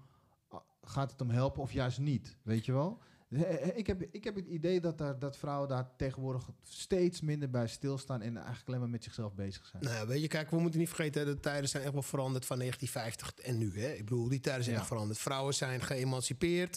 gaat het hem helpen of juist niet? Weet je wel? Eh, eh, Ik heb, ik heb het idee dat, daar, dat vrouwen daar tegenwoordig steeds minder bij stilstaan en eigenlijk alleen maar met zichzelf bezig zijn. Nou, weet je, kijk, we moeten niet vergeten, hè, de tijden zijn echt wel veranderd van 1950 en nu. Hè? Ik bedoel, die tijden zijn Ja. echt veranderd. Vrouwen zijn geëmancipeerd.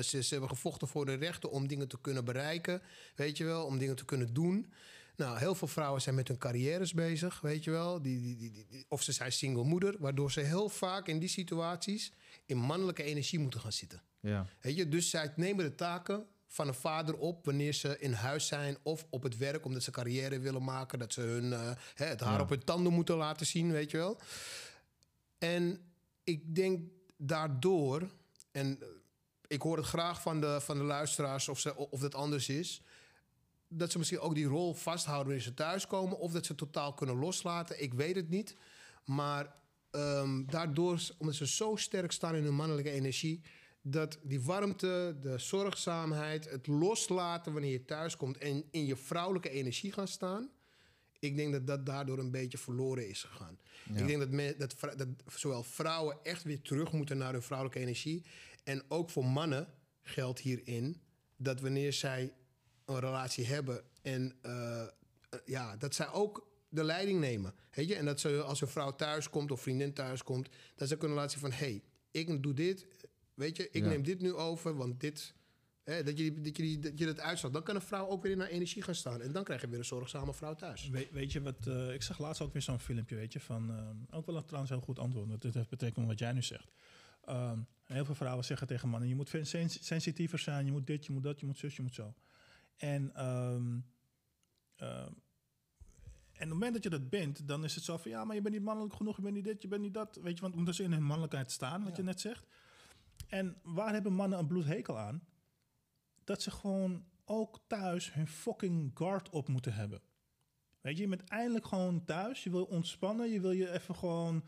ze, ze hebben gevochten voor de rechten om dingen te kunnen bereiken. Weet je wel, om dingen te kunnen doen. Nou, heel veel vrouwen zijn met hun carrières bezig, weet je wel. Die, die, die, of ze zijn single moeder, waardoor ze heel vaak in die situaties in mannelijke energie moeten gaan zitten. Ja. Weet je, dus zij nemen de taken van een vader op wanneer ze in huis zijn of op het werk, omdat ze carrière willen maken, dat ze hun, eh, het haar Ja. op hun tanden moeten laten zien, weet je wel. En ik denk daardoor, en eh, ik hoor het graag van de, van de luisteraars of, ze, of dat anders is, dat ze misschien ook die rol vasthouden wanneer ze thuiskomen, of dat ze totaal kunnen loslaten. Ik weet het niet. Maar ehm, daardoor, omdat ze zo sterk staan in hun mannelijke energie, dat die warmte, de zorgzaamheid, het loslaten wanneer je thuiskomt en in je vrouwelijke energie gaan staan. Ik denk dat dat daardoor een beetje verloren is gegaan. Ja. Ik denk dat, dat, dat zowel vrouwen echt weer terug moeten naar hun vrouwelijke energie. En ook voor mannen geldt hierin dat wanneer zij een relatie hebben en eh, eh, ja, dat zij ook de leiding nemen. Weet je? En dat ze als een vrouw thuis komt of vriendin thuis komt, dat ze kunnen laten zien van hé, hey, ik doe dit, weet je, ik Ja. neem dit nu over, want dit. Hè, dat, je, dat, je, dat je dat uitstaat. Dan kan een vrouw ook weer in haar energie gaan staan. En dan krijg je weer een zorgzame vrouw thuis. We- weet je wat, eh, ik zag laatst ook weer zo'n filmpje, weet je, van, ook wel een trouwens heel goed antwoord, dit heeft betrekking op wat jij nu zegt. Ehm, heel veel vrouwen zeggen tegen mannen, je moet sensitiever zijn, je moet dit, je moet dat, je moet zus, je moet zo. En, ehm, ehm, en op het moment dat je dat bent, dan is het zo van, ja, maar je bent niet mannelijk genoeg, je bent niet dit, je bent niet dat. Weet je, want omdat ze in hun mannelijkheid staan, wat je net zegt. En waar hebben mannen een bloedhekel aan? Dat ze gewoon ook thuis hun fucking guard op moeten hebben. Weet je, je bent eindelijk gewoon thuis. Je wil ontspannen. Je wil je even gewoon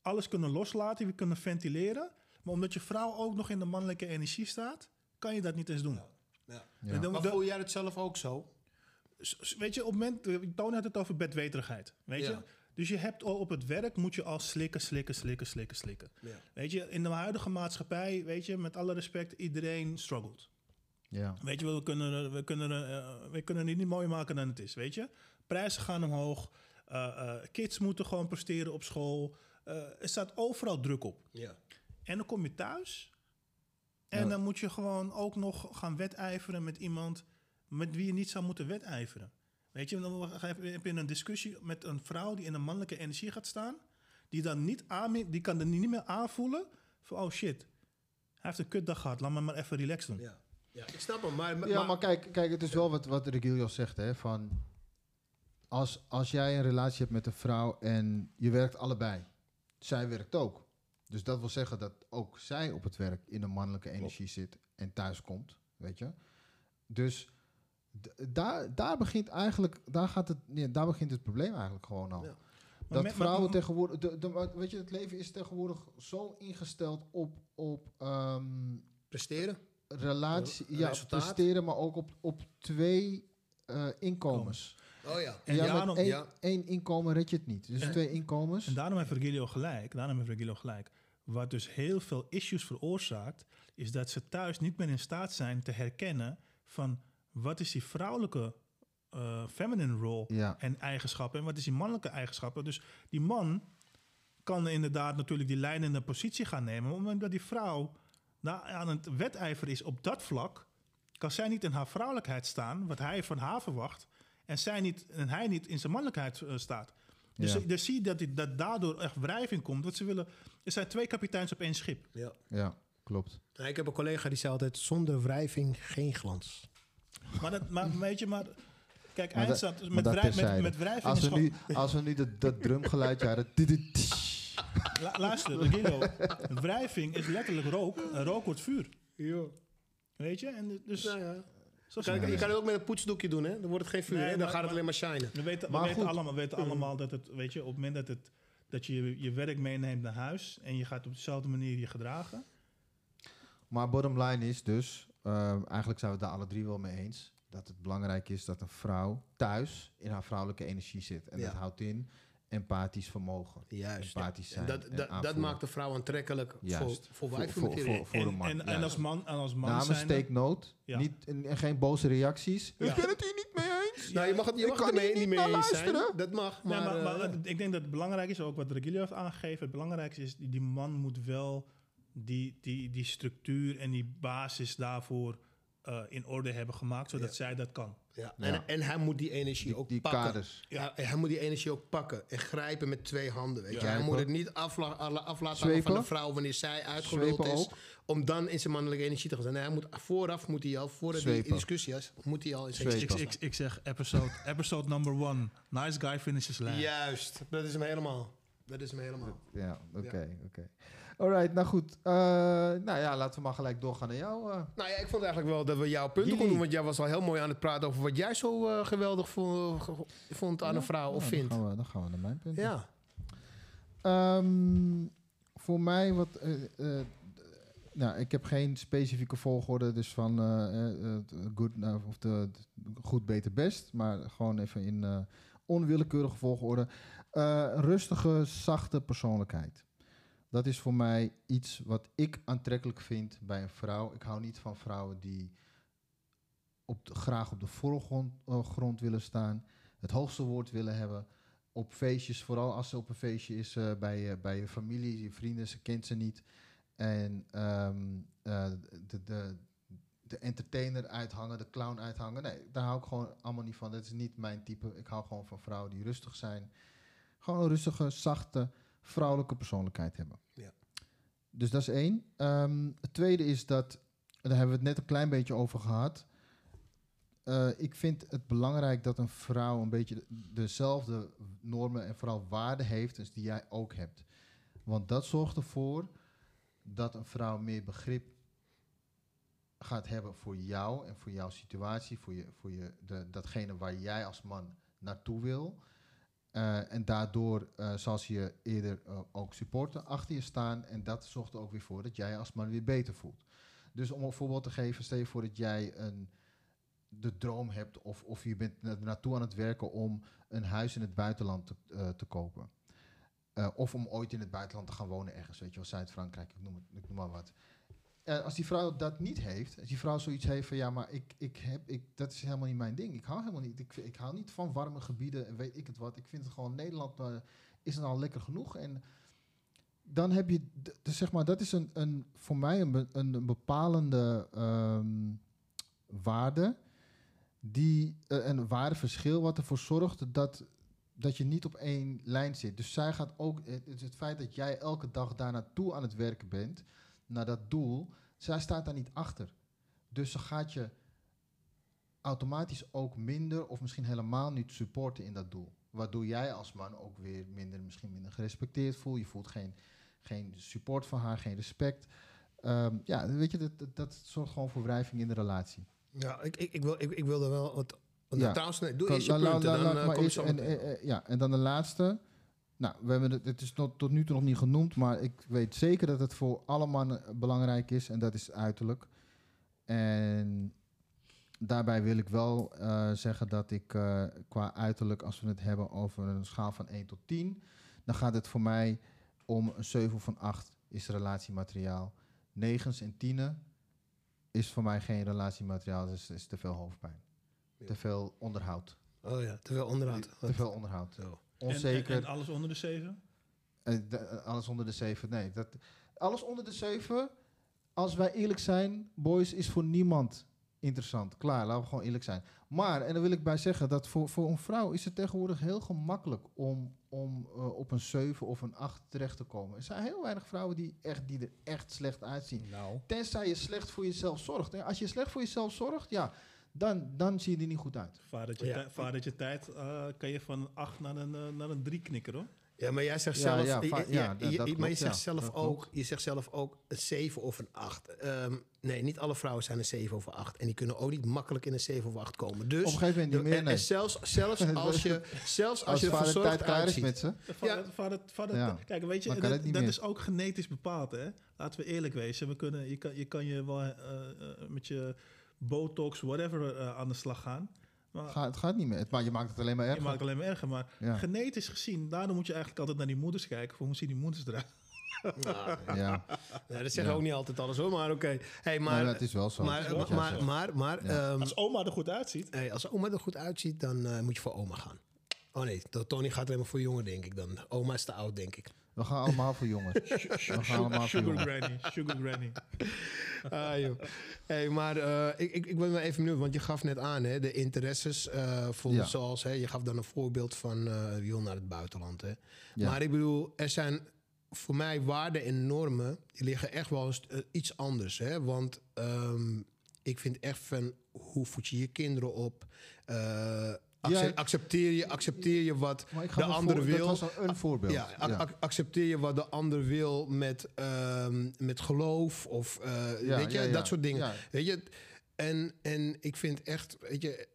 alles kunnen loslaten. Je wil kunnen ventileren. Maar omdat je vrouw ook nog in de mannelijke energie staat, kan je dat niet eens doen. Ja. En dan- Maar voel jij het zelf ook zo? Weet je, op het moment, eh, Toon had het over bedweterigheid. Weet Ja. je? Dus je hebt al op het werk moet je al slikken, slikken, slikken, slikken, slikken. Ja. Weet je, in de huidige maatschappij, weet je, met alle respect, iedereen struggelt. Ja. Weet je, wel, we kunnen, we kunnen, eh, we kunnen het niet mooier maken dan het is, weet je. Prijzen gaan omhoog. eh, eh, kids moeten gewoon presteren op school. Eh, er staat overal druk op. Ja. En dan kom je thuis. En Ja. dan moet je gewoon ook nog gaan wedijveren met iemand met wie je niet zou moeten wedijveren. Weet je, dan ga je- heb je een discussie met een vrouw die in een mannelijke energie gaat staan. Die dan niet aan, die kan er niet meer aanvoelen van, oh shit, hij heeft een kutdag gehad, laat me maar even relaxed doen. Ja. ja, ik snap hem. Maar, Ja, maar kijk, kijk, het is wel wat, wat Regilio zegt, hè, van als, als jij een relatie hebt met een vrouw en je werkt allebei, zij werkt ook. Dus dat wil zeggen dat ook zij op het werk in een mannelijke energie zit en thuis komt, weet je. Dus daar, daar begint eigenlijk, daar gaat het, nee, daar begint het probleem eigenlijk gewoon al. Ja. Dat met- vrouwen maar- tegenwoordig, de, de, weet je, het leven is tegenwoordig zo ingesteld op, op ehm, presteren. relatie, Re- ja, resultaat. presteren, maar ook op, op twee eh, inkomens. Oh ja. En ja, daarom- één, ja. één inkomen red je het niet. Dus En- twee inkomens. En daarom heeft Regilio gelijk. Daarom heeft Regilio gelijk. Wat dus heel veel issues veroorzaakt, is dat ze thuis niet meer in staat zijn te herkennen van wat is die vrouwelijke eh, feminine role Ja. en eigenschappen en wat is die mannelijke eigenschappen. Dus die man kan inderdaad natuurlijk die leidende positie gaan nemen, maar omdat die vrouw nou, aan het wedijveren is op dat vlak, kan zij niet in haar vrouwelijkheid staan, wat hij van haar verwacht, en, zij niet, en hij niet in zijn mannelijkheid eh, staat. Dus, Ja. dus zie je dat, dat daardoor echt wrijving komt. Want ze willen, er zijn twee kapiteins op één schip. ja. Ja, klopt. Nou, ik heb een collega die zei altijd: zonder wrijving geen glans. Maar, dat, maar weet je, maar kijk, Maar eindstand, met, wrij- met, wrijving Als is we, gewoon... nu, als we nu dat, dat drumgeluid hadden. tss, La- luister, Regilio, wrijving is letterlijk rook. En rook wordt vuur. Ja. Weet je? En dus, Ja, ja. Zo Kan, je kan het ook met een poetsdoekje doen, hè? Dan wordt het geen vuur, Nee, hè? Dan maar- gaat het alleen maar shinen. We weten, Maar we weten, allemaal, we weten allemaal dat het, weet je, op het moment dat, het, dat je je werk meeneemt naar huis en je gaat op dezelfde manier je gedragen. Maar bottom line is dus, ehm, eigenlijk zijn we het daar alle drie wel mee eens, dat het belangrijk is dat een vrouw thuis in haar vrouwelijke energie zit. En Ja. dat houdt in empathisch vermogen. Juist. Empathisch En zijn. dat, en dat, maakt de vrouw aantrekkelijk voor, Juist. voor Voor- wijven voor- voor- voor en, de man, en, en als man, en als man Namens note. Ja. Niet, en, en geen boze reacties. Ja. Ik ben het hier niet mee eens. Nou, je mag het je Ik mag kan het er hier mee, niet mee eens zijn. Dat mag, Nee, maar... maar, maar, eh, ik denk dat het belangrijk is, ook wat Regilio heeft aangegeven, het belangrijkste is, die, die man moet wel die, die, die structuur en die basis daarvoor eh, in orde hebben gemaakt, zodat Ja. zij dat kan. ja. Ja. En, en hij moet die energie Die, ook die pakken. kaders. Ja, en hij moet die energie ook pakken en grijpen met twee handen. Weet je. Ja. Hij moet het niet af laten hangen van de vrouw wanneer zij uitgeluld Zwepen is. ook. Om dan in zijn mannelijke energie te gaan zijn. Nee, hij moet, vooraf moet hij al, voordat die Zwepen. discussie is, moet hij al in zijn ik, ik zeg episode, episode number one. Nice guy finishes last. Juist, dat is hem helemaal. Dat is hem helemaal. Ja, oké, oké. Alright, nou goed. Eh, nou ja, laten we maar gelijk doorgaan naar jou. eh. Nou ja, ik vond eigenlijk wel dat we jouw punten konden doen. Want jij was al heel mooi aan het praten over wat jij zo eh, geweldig vo- ge- vond aan een vrouw of Nou, vindt. Dan gaan, we, dan gaan we naar mijn punt. Ja. Ehm, voor mij wat. nou, ik heb geen specifieke volgorde, dus van good, nou, of de, de goed, beter, best, maar gewoon even in onwillekeurige volgorde. Rustige, zachte persoonlijkheid. Dat is voor mij iets wat ik aantrekkelijk vind bij een vrouw. Ik hou niet van vrouwen die op graag op de voorgrond eh, grond willen staan, het hoogste woord willen hebben op feestjes, vooral als ze op een feestje is eh, bij, bij je familie, je vrienden, ze kent ze niet. En ehm, eh, de, de, de entertainer uithangen, de clown uithangen. Nee, daar hou ik gewoon allemaal niet van. Dat is niet mijn type. Ik hou gewoon van vrouwen die rustig zijn. Gewoon een rustige, zachte, vrouwelijke persoonlijkheid hebben. Ja. Dus dat is één. Ehm, het tweede is dat, daar hebben we het net een klein beetje over gehad. Eh, ik vind het belangrijk dat een vrouw een beetje de- dezelfde normen en vooral waarden heeft als die jij ook hebt. Want dat zorgt ervoor dat een vrouw meer begrip gaat hebben voor jou en voor jouw situatie, voor, je, voor je, de, datgene waar jij als man naartoe wil. Eh, en daardoor eh, zal ze je eerder eh, ook supporten, achter je staan. En dat zorgt er ook weer voor dat jij als man weer beter voelt. Dus om een voorbeeld te geven, stel je voor dat jij een, de droom hebt of, of je bent na- naartoe aan het werken om een huis in het buitenland te, te kopen. Of om ooit in het buitenland te gaan wonen ergens, weet je wel, Zuid-Frankrijk, ik ik noem maar wat. Eh, als die vrouw dat niet heeft, als die vrouw zoiets heeft van ja, maar ik, ik heb, ik, dat is helemaal niet mijn ding. Ik hou helemaal niet, ik, ik niet van warme gebieden en weet ik het wat. Ik vind het gewoon Nederland eh, is het al lekker genoeg. En dan heb je, dus zeg maar, dat is een, een voor mij een, een, bepalende ehm, waarde, die eh, een waardeverschil wat ervoor zorgt dat, dat je niet op één lijn zit. Dus zij gaat ook, het, het feit dat jij elke dag daar naartoe aan het werken bent, naar dat doel, zij staat daar niet achter. Dus ze gaat je automatisch ook minder of misschien helemaal niet supporten in dat doel. Waardoor jij als man ook weer minder, misschien minder gerespecteerd voelt. Je voelt geen, geen support van haar, geen respect. Ehm, ja, weet je, dat, dat, dat zorgt gewoon voor wrijving in de relatie. Ja, ik, ik, ik, wil, ik, ik wilde wel wat... Ja. Trouwens, nee, doe eerst je punten, dan eh, kom zo meteen. eh, eh, ja, en dan de laatste. Nou, we hebben het, het is tot, tot nu toe nog niet genoemd, maar ik weet zeker dat het voor alle mannen belangrijk is en dat is uiterlijk. En daarbij wil ik wel eh, zeggen dat ik eh, qua uiterlijk, als we het hebben over een schaal van 1 tot 10, dan gaat het voor mij om een 7 van 8 is relatiemateriaal. 9's en 10 is voor mij geen relatiemateriaal, dus is te veel hoofdpijn. Ja. Te veel onderhoud. Oh ja, te veel onderhoud. Te veel onderhoud. Zo. Onzeker. En, en, en alles onder de zeven? Eh, de- eh, alles onder de 7. Nee, dat, alles onder de 7, als wij eerlijk zijn, boys, is voor niemand interessant. Klaar, laten we gewoon eerlijk zijn. Maar, en daar wil ik bij zeggen, dat voor, voor een vrouw is het tegenwoordig heel gemakkelijk om, om eh, op een 7 of een 8 terecht te komen. Er zijn heel weinig vrouwen die, echt, die er echt slecht uitzien. Nou. Tenzij je slecht voor jezelf zorgt. En als je slecht voor jezelf zorgt, ja, dan, dan zie je er niet goed uit. Vadertje, Ja. vadertje tijd eh, kan je van een 8 naar een, eh, naar een 3 knikken hoor. Ja, maar jij zegt Ja, zelf, ja, ja, je- dat- je- dat maar je zegt ja. zelf klopt. ook, je zegt zelf ook een 7 of een 8. Ehm, nee, niet alle vrouwen zijn een 7 of een 8 en die kunnen ook niet makkelijk in een 7 of 8 komen. Dus Op een gegeven moment niet de- meer, en, nee. en zelfs, zelfs als je, zelfs als Als, je vader tijd klaar is met ze. Ja. vader, vader, Ja. Kijk, weet je, dat, is ook genetisch bepaald. Hè? Laten we eerlijk wezen. We kunnen, je, kan, je kan je wel eh, met je botox, whatever, eh, aan de slag gaan. Maar Ga, het gaat niet meer. Maar je maakt het alleen maar je erger. maakt het alleen maar erger. Maar Ja. genetisch gezien, daarom moet je eigenlijk altijd naar die moeders kijken. Voor hoe zien die moeders eruit? Nou, Ja, nee, dat zeggen Ja. ook niet altijd alles hoor, maar oké. Hey, maar maar, het is wel zo. maar, maar, maar, zegt. maar, maar, Ja. ehm, Als oma er goed uitziet. hey, als oma er goed uitziet, dan eh, moet je voor oma gaan. Oh nee, Tony gaat alleen maar voor jongen, denk ik dan. Oma is te oud, denk ik. We gaan allemaal voor jongens. We gaan allemaal voor Sugar granny, sugar granny. Ah, joh. Hey, maar eh, ik, ik, ik ben wel even benieuwd, want je gaf net aan, hè, de interesses. eh voor, Ja. zoals, hè, je gaf dan een voorbeeld van eh wie wil naar het buitenland. Hè. Ja. Maar ik bedoel, er zijn voor mij waarden en normen, die liggen echt wel eens, eh, iets anders. Hè. Want ehm, ik vind echt van, hoe voed je je kinderen op? Acce- accepteer, je, accepteer je wat de ander wil? Dat was een, een voorbeeld. Ja, ac- Ja. ac- accepteer je wat de ander wil met, ehm, met geloof of eh, weet je, dat soort dingen. Weet je, en, en ik vind echt, weet je,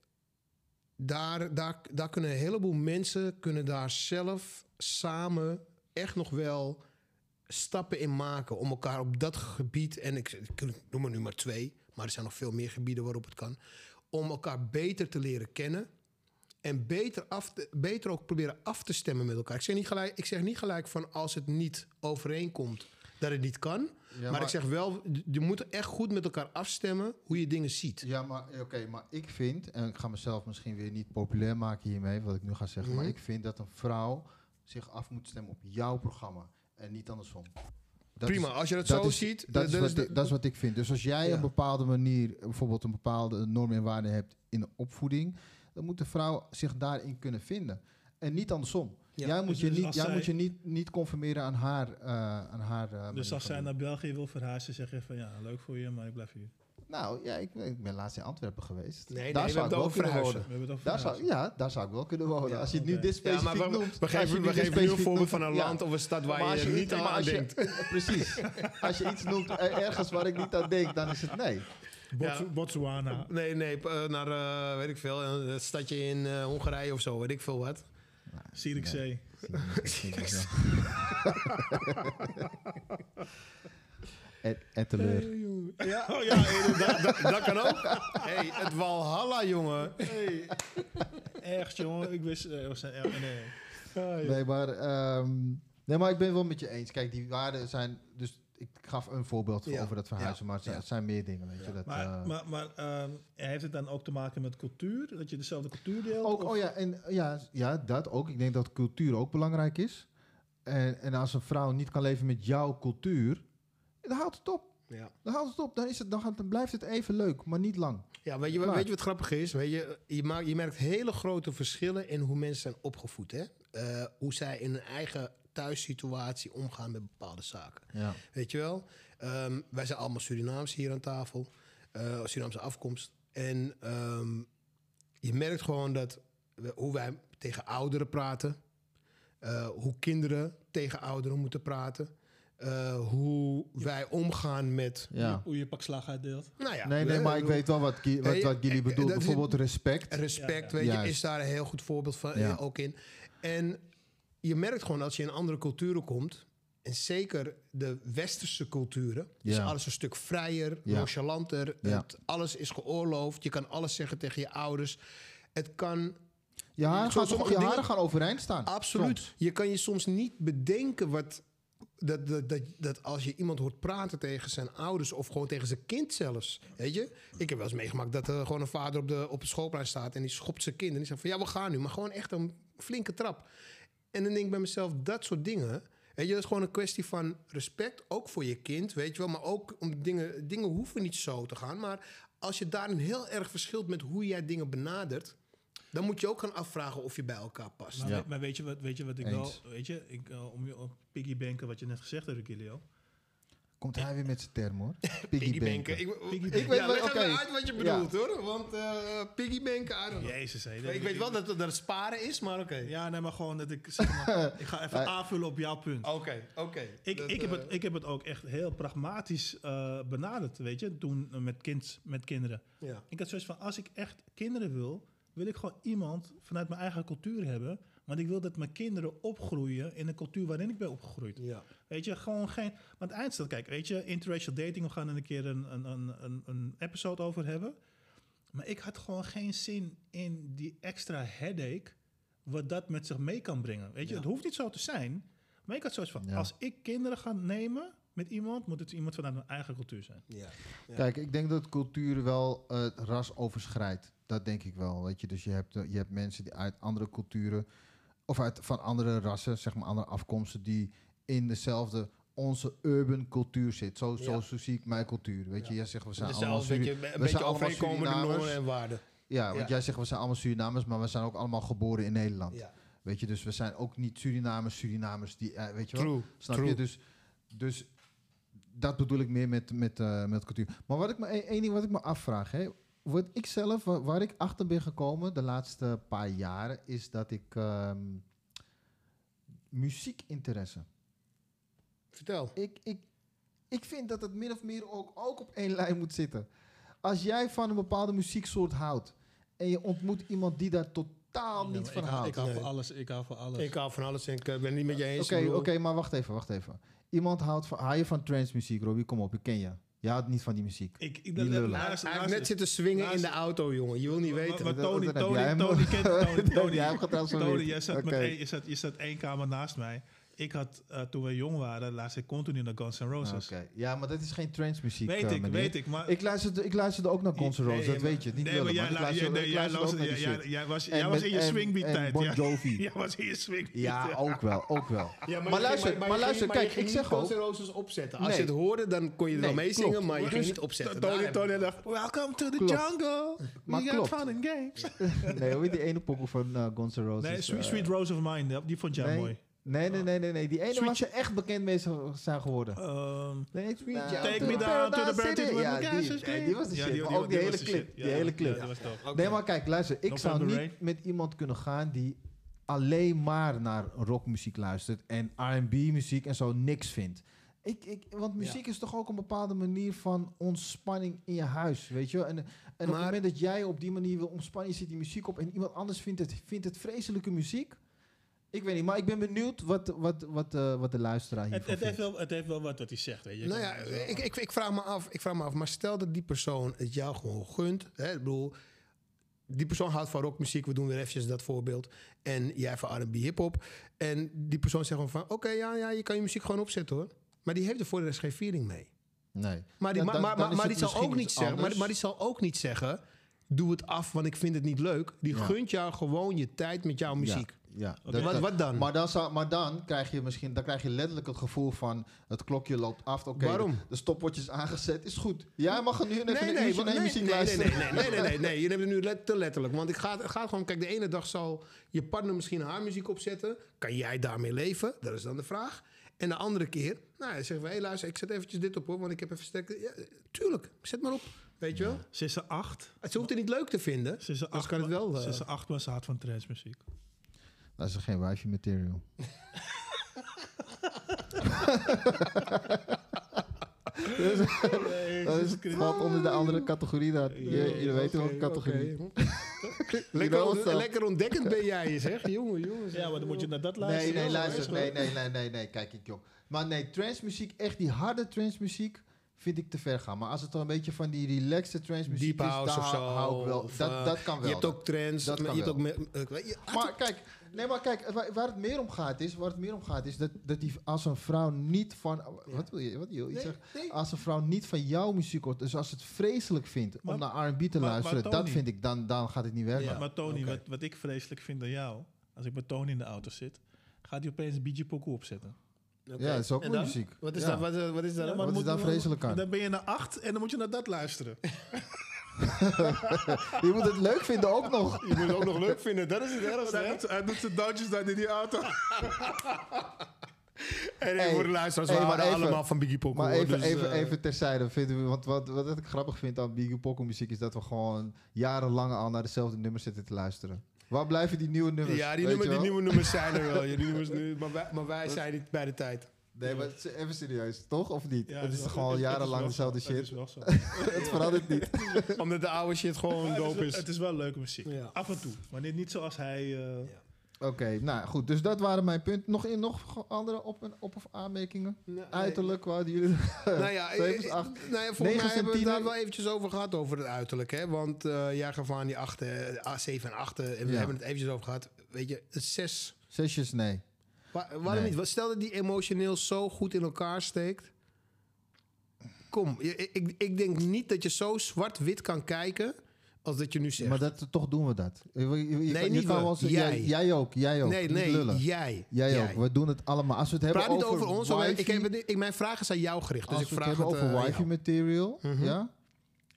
daar, daar, daar kunnen een heleboel mensen kunnen daar zelf samen echt nog wel stappen in maken om elkaar op dat gebied, en ik, ik noem er nu maar twee, maar er zijn nog veel meer gebieden waarop het kan, om elkaar beter te leren kennen. En beter, af te- beter ook proberen af te stemmen met elkaar. Ik zeg, niet gelijk, ik zeg niet gelijk van als het niet overeenkomt dat het niet kan. Ja, maar, maar- ik zeg wel, je moet echt goed met elkaar afstemmen hoe je dingen ziet. Ja, maar oké, maar ik vind, en ik ga mezelf misschien weer niet populair maken hiermee, wat ik nu ga zeggen, maar Mhm. ik vind dat een vrouw zich af moet stemmen op jouw programma en niet andersom. Dat Prima, is- als je dat, dat zo is- ziet. Dat is, dat wat, de- dat is wat ik vind. Dus als jij Ja. een bepaalde manier, bijvoorbeeld een bepaalde norm en waarde hebt in de opvoeding, dan moet de vrouw zich daarin kunnen vinden. En niet andersom. Ja. Jij moet Dus- je, dus niet, jij zij- moet je niet, niet conformeren aan haar, eh, aan haar eh, Dus als zij naar België wil verhuizen, zeg je van ja, leuk voor je, maar ik blijf hier. Nou ja, ik, ik ben laatst in Antwerpen geweest. Nee, nee, daar we zou ik wel kunnen verhuizen. wonen. We Daar zou, ja, daar zou ik wel kunnen wonen. Ja, als je het nu dit Ja, specifiek maar we, noemt. we als je geven, we geven nu een specifiek voorbeeld van een ja. land of een stad waar je, je niet aan denkt. Precies. Als je iets noemt eh, ergens waar ik niet aan denk, dan is het nee. Bots-. Botswana. Nee, nee, eh, naar, eh, weet ik veel, een stadje in eh, Hongarije of zo, weet ik veel wat. Zierikzee. Et- Etteleur. Ja, oh, ja eh, dat, dat, dat kan ook. hey, het Walhalla, jongen. Hey. Ergens, jongen. Ik wist... eh, zijn, eh, nee. Nee, maar, ehm, nee, maar ik ben wel met je eens. Kijk, die waarden zijn... Dus ik gaf een voorbeeld Ja. over dat verhuizen, maar het zijn, Ja. het zijn meer dingen. Weet je, dat, Maar, eh, maar, maar ehm, heeft het dan ook te maken met cultuur? Dat je dezelfde cultuur deelt? ook, Of- oh ja, en, ja, ja, dat ook. Ik denk dat cultuur ook belangrijk is. En, en als een vrouw niet kan leven met jouw cultuur, dan houdt het op. Ja. Dan houdt het op. Dan, is het, dan, gaat, dan blijft het even leuk, maar niet lang. Ja, weet je, Klaar. weet je wat grappig is? Weet je, je, maakt, je merkt hele grote verschillen in hoe mensen zijn opgevoed. Hè? Eh, hoe zij in hun eigen thuissituatie omgaan met bepaalde zaken. Ja. Weet je wel? Ehm, wij zijn allemaal Surinaams hier aan tafel. eh Surinaamse afkomst. En ehm, je merkt gewoon dat we- hoe wij tegen ouderen praten. eh, hoe kinderen tegen ouderen moeten praten. eh, hoe wij omgaan met... ja. Hoe je pak slag uitdeelt. Nou ja, Nee, nee, maar ik weet wel wat, wat, Gilly bedoelt. Bijvoorbeeld respect. Respect, Ja, ja. weet je, is daar een heel goed voorbeeld van Ja. ook in. En je merkt gewoon als je in andere culturen komt, en zeker de westerse culturen, is Ja. alles een stuk vrijer, Ja. nonchalanter. Ja. Het, alles is geoorloofd. Je kan alles zeggen tegen je ouders. Het kan Je gaan, sommige je dingen- haren gaan overeind staan. absoluut. Soms. Je kan je soms niet bedenken wat. Dat, dat, dat, dat als je iemand hoort praten tegen zijn ouders of gewoon tegen zijn kind zelfs. Weet je? Ik heb wel eens meegemaakt dat er gewoon een vader op, de, op het schoolplein staat en die schopt zijn kind. En die zegt van ja, we gaan nu. Maar gewoon echt een flinke trap. En dan denk ik bij mezelf, dat soort dingen. Weet je, dat is gewoon een kwestie van respect. Ook voor je kind, weet je wel. Maar ook om dingen, dingen hoeven niet zo te gaan. Maar als je daarin heel erg verschilt met hoe jij dingen benadert. Dan moet je ook gaan afvragen of je bij elkaar past. Maar, Ja. we- maar weet, je wat, weet je wat ik Eens. wel... Weet je, ik, eh, om je op piggybanken wat je net gezegd hebt, Gilio. Komt hij weer met zijn term hoor. Piggybanken. Ik, Piggybanken. ik weet ja, wel- uit wat je Ja. bedoelt hoor. Want eh piggybanken, I don't know. Jezus, hé. Ik weet wel dat, dat het sparen is, maar oké. Ja, nee, maar gewoon dat ik... Zeg maar, ik ga even aanvullen op jouw punt. Oké, oké. Ik, Dat, ik, heb eh, het, ik heb het ook echt heel pragmatisch eh, benaderd, weet je, toen eh, met, kind, met kinderen. Ja. Ik had zoiets van, als ik echt kinderen wil, wil ik gewoon iemand vanuit mijn eigen cultuur hebben. Want ik wil dat mijn kinderen opgroeien in een cultuur waarin ik ben opgegroeid. Ja. Weet je, gewoon geen... Want eindstand, kijk, weet je, interracial dating, we gaan er een keer een, een, een, een, een episode over hebben. Maar ik had gewoon geen zin in die extra headache... wat dat met zich mee kan brengen. Weet je, Ja. het hoeft niet zo te zijn. Maar ik had zoiets van, Ja. als ik kinderen ga nemen met iemand... moet het iemand vanuit mijn eigen cultuur zijn. Ja. Ja. Kijk, ik denk dat cultuur wel het ras overschrijdt. Dat denk ik wel. Weet je? Dus je hebt, eh, je hebt mensen die uit andere culturen, of uit, van andere rassen, zeg maar andere afkomsten, die in dezelfde, onze urban cultuur zit. Zo, zo, Ja. zo zie ik mijn cultuur. Weet je, jij zegt we zijn allemaal Suri- beetje, een we beetje zijn allemaal overeenkomende normen en waarden. Ja, want jij zegt we zijn allemaal Surinamers, maar we zijn ook allemaal geboren in Nederland. Ja. Weet je, dus we zijn ook niet Surinamers, Surinamers die, eh, weet je wel? True. Snap True. je? Dus, dus dat bedoel ik meer met, met, eh, met cultuur. Maar wat ik me, één ding wat ik me afvraag, hè, wat ik zelf, wa- waar ik achter ben gekomen de laatste paar jaren, is dat ik ehm, muziekinteresse. Vertel. Ik, ik, ik vind dat het min of meer ook, ook op één lijn moet zitten. Als jij van een bepaalde muzieksoort houdt en je ontmoet iemand die daar totaal niet van ik, houdt. ik hou Nee. voor alles. Ik hou voor alles. Ik hou van alles en ik eh, ben het niet met je eens. Oké, oké, maar wacht even, wacht even. Iemand houdt van, hou je van trance muziek, Robbie? Kom op, ik ken je. Je houdt niet van die muziek. ik, ik, Die dat- lullen. luister, Hij heeft net zitten swingen in de auto, jongen. Je wil niet weten. maar Dat- Tony, Tony, Tony, Tony, Tony, Jij hebt getransformeerd. Tony, jij zat, je, zat, je zat Ik had, eh, toen we jong waren, luisterde ik continu naar Guns N' Roses. Oké, ja, maar dat is geen trance muziek. Weet eh, ik, weet ik. Maar, Ik luisterde, ik luisterde ook naar Guns N' Roses, Nee, dat maar- weet je. Niet nee, maar jij, maar luisterde, jij- luisterde was, En jij was in je swingbeat tijd. Bon ja. Jovi. Jij was in je swingbeat. Ja, ook wel, ook wel. Ja, Maar luister, maar luister, kijk, ik zeg ook- Guns N' Roses opzetten. Als je het hoorde, dan kon je er wel meezingen, maar je ging niet opzetten. Tony, Tony dacht, welcome to the jungle. We got fun and games. Nee, hoe die ene pokoe van eh, Guns N' Roses? Nee, Sweet, Sweet Rose of Mine, die vond jij mooi. Nee, nee, nee, nee, nee. Die ene Sweet was er echt bekend mee zijn geworden. Ehm, Nee, Sweet Take Child Take to me the down to the birthday Ja, die, die was de Ja, shit. die- Maar die- ook die die hele clip. shit. Die Ja, hele ja, clip. Nee, maar kijk, luister. Ik zou niet Rain. met iemand kunnen gaan die alleen maar naar rockmuziek luistert en R&B muziek en zo niks vindt. Ik, ik, want muziek is toch ook een bepaalde manier van ontspanning in je huis, weet je? wel? En, en op het moment dat jij op die manier wil ontspannen, je zet die muziek op en iemand anders vindt het, vindt het vreselijke muziek. Ik weet niet, maar ik ben benieuwd wat, wat, wat, eh, wat de luisteraar Het, hiervan het, heeft vindt. wel, het heeft wel wat wat hij zegt. Weet je. Nou ja, Het ik, ik, ik, vraag me af, ik vraag me af, maar stel dat die persoon het jou gewoon gunt. Hè, ik bedoel, die persoon houdt van rockmuziek, we doen weer eventjes dat voorbeeld. En jij van R&B hip-hop. En die persoon zegt gewoon van, oké, ja, ja, je kan je muziek gewoon opzetten hoor. Maar die heeft er voor de rest geen feeling mee. Nee. Maar die, Ja, maar, dan- maar, dan maar, is maar het die zal ook niet zeggen, maar, maar die zal ook niet zeggen, doe het af, want ik vind het niet leuk. Die Ja. gunt jou gewoon je tijd met jouw muziek. Ja, Dat- Wat, dan? Maar dan, zou, maar dan krijg je misschien dan krijg je letterlijk het gevoel van het klokje loopt af. Oké, Waarom? De, de stopwatch is aangezet, is goed. Jij mag er nu even Nee, een nee, nee, muziek nee, nee, luisteren. nee, nee, nee, nee, nee, je neemt het nu let, te letterlijk. Want ik ga, het gaat gewoon, kijk, de ene dag zal je partner misschien haar muziek opzetten. Kan jij daarmee leven? Dat is dan de vraag. En de andere keer, nou, dan zeggen we, hé luister, ik zet eventjes dit op hoor, want ik heb even sterk. Ja, tuurlijk, zet maar op. Weet je wel? Ze is er acht. Ze hoeft het niet leuk te vinden. Ze is er Dus acht, kan het wel, eh, Ze is er acht, maar ze houdt van transmuziek. Dat is geen wifi material. dat is, dat is, het valt onder de andere categorie. Dat, je, jullie weten welke categorie. lekker, on- lekker ontdekkend ben jij, zeg. Jongen, jongen. Ja, maar dan moet je naar dat Nee, luisteren. nee, Ja, luister. is Nee, nee, nee, nee, nee. Kijk, ik joh. Maar nee, transmuziek, echt die harde transmuziek, vind ik te ver gaan. Maar als het dan een beetje van die relaxed transmuziek Deep is, of zo. hou ik wel. of, dat, eh, dat kan wel. Je hebt ook trends. Dat je hebt ook me- eh, weet je- Maar kijk, nee, maar kijk, waar, waar het meer om gaat is, waar het meer om gaat is dat, dat die als een vrouw niet van, wat wil je, wat wil je Nee, zeggen? nee. Als een vrouw niet van jouw muziek hoort, dus als ze het vreselijk vindt Maar- om naar R&B te maar- luisteren, maar dat vind ik, dan, dan gaat het niet werken. Ja. Maar Tony, wat, wat ik vreselijk vind aan jou, als ik met Tony in de auto zit, gaat hij opeens BG Poco opzetten. Oké. Ja, dat is ook dan? muziek. Wat is Ja. dat? Wat, wat is dat? Ja, Wat is dan daar vreselijk aan? Dan ben je naar acht en dan moet je naar dat luisteren. Je moet het leuk vinden ook nog. Je moet het ook nog leuk vinden. Dat is het ergste, hij, doet, hij doet zijn dansjes dan in die auto. En Hey, voor de luisteraars, hey, we maar houden even- allemaal van Biggie Poco. Maar even, dus, even, eh, even terzijde. Vinden we, want wat, wat ik grappig vind aan Biggie Poco muziek is dat we gewoon jarenlang al naar dezelfde nummers zitten te luisteren. Waar blijven die nieuwe nummers? Ja, die, nummer, die nieuwe nummers zijn er wel. Ja, die nummers nu, maar, wij, maar wij zijn niet bij de tijd. Nee, maar het is even serieus, toch? Of niet? Ja, het is toch gewoon het- het is jarenlang wel dezelfde zo. Het is shit? wel zo. het verandert niet. Omdat de oude shit gewoon het, dope is, is. het is wel leuke muziek. Ja. Af en toe. Maar niet, niet zoals hij... eh, Oké, nou goed. Dus dat waren mijn punten. Nog, in, nog andere op- en op- of aanmerkingen? Uiterlijk, waar jullie... Nou ja, Zeven, eh, acht, nou ja, volgens mij hebben we het daar wel eventjes over gehad, over het uiterlijk. Hè? Want eh jij gaf aan die 8, 7 en 8. En we Ja. hebben het eventjes over gehad. Weet je, een 6. Zesjes, nee. Waar, waarom Nee. niet? Stel dat die emotioneel zo goed in elkaar steekt. Kom, ik, ik denk niet dat je zo zwart-wit kan kijken als dat je nu zegt. Maar dat, toch doen we dat. Je, je- Nee, kan niet wel eens- jij. Jij. Jij ook, jij ook. nee, Niet nee, lullen. jij. Jij, ook. We doen het allemaal. Als we het hebben Praat niet over, ons. wifi, Ik heb, ik, mijn vraag is aan jou gericht. Dus als ik we het vraag hebben het over eh, aan wifi material, Mhm. ja,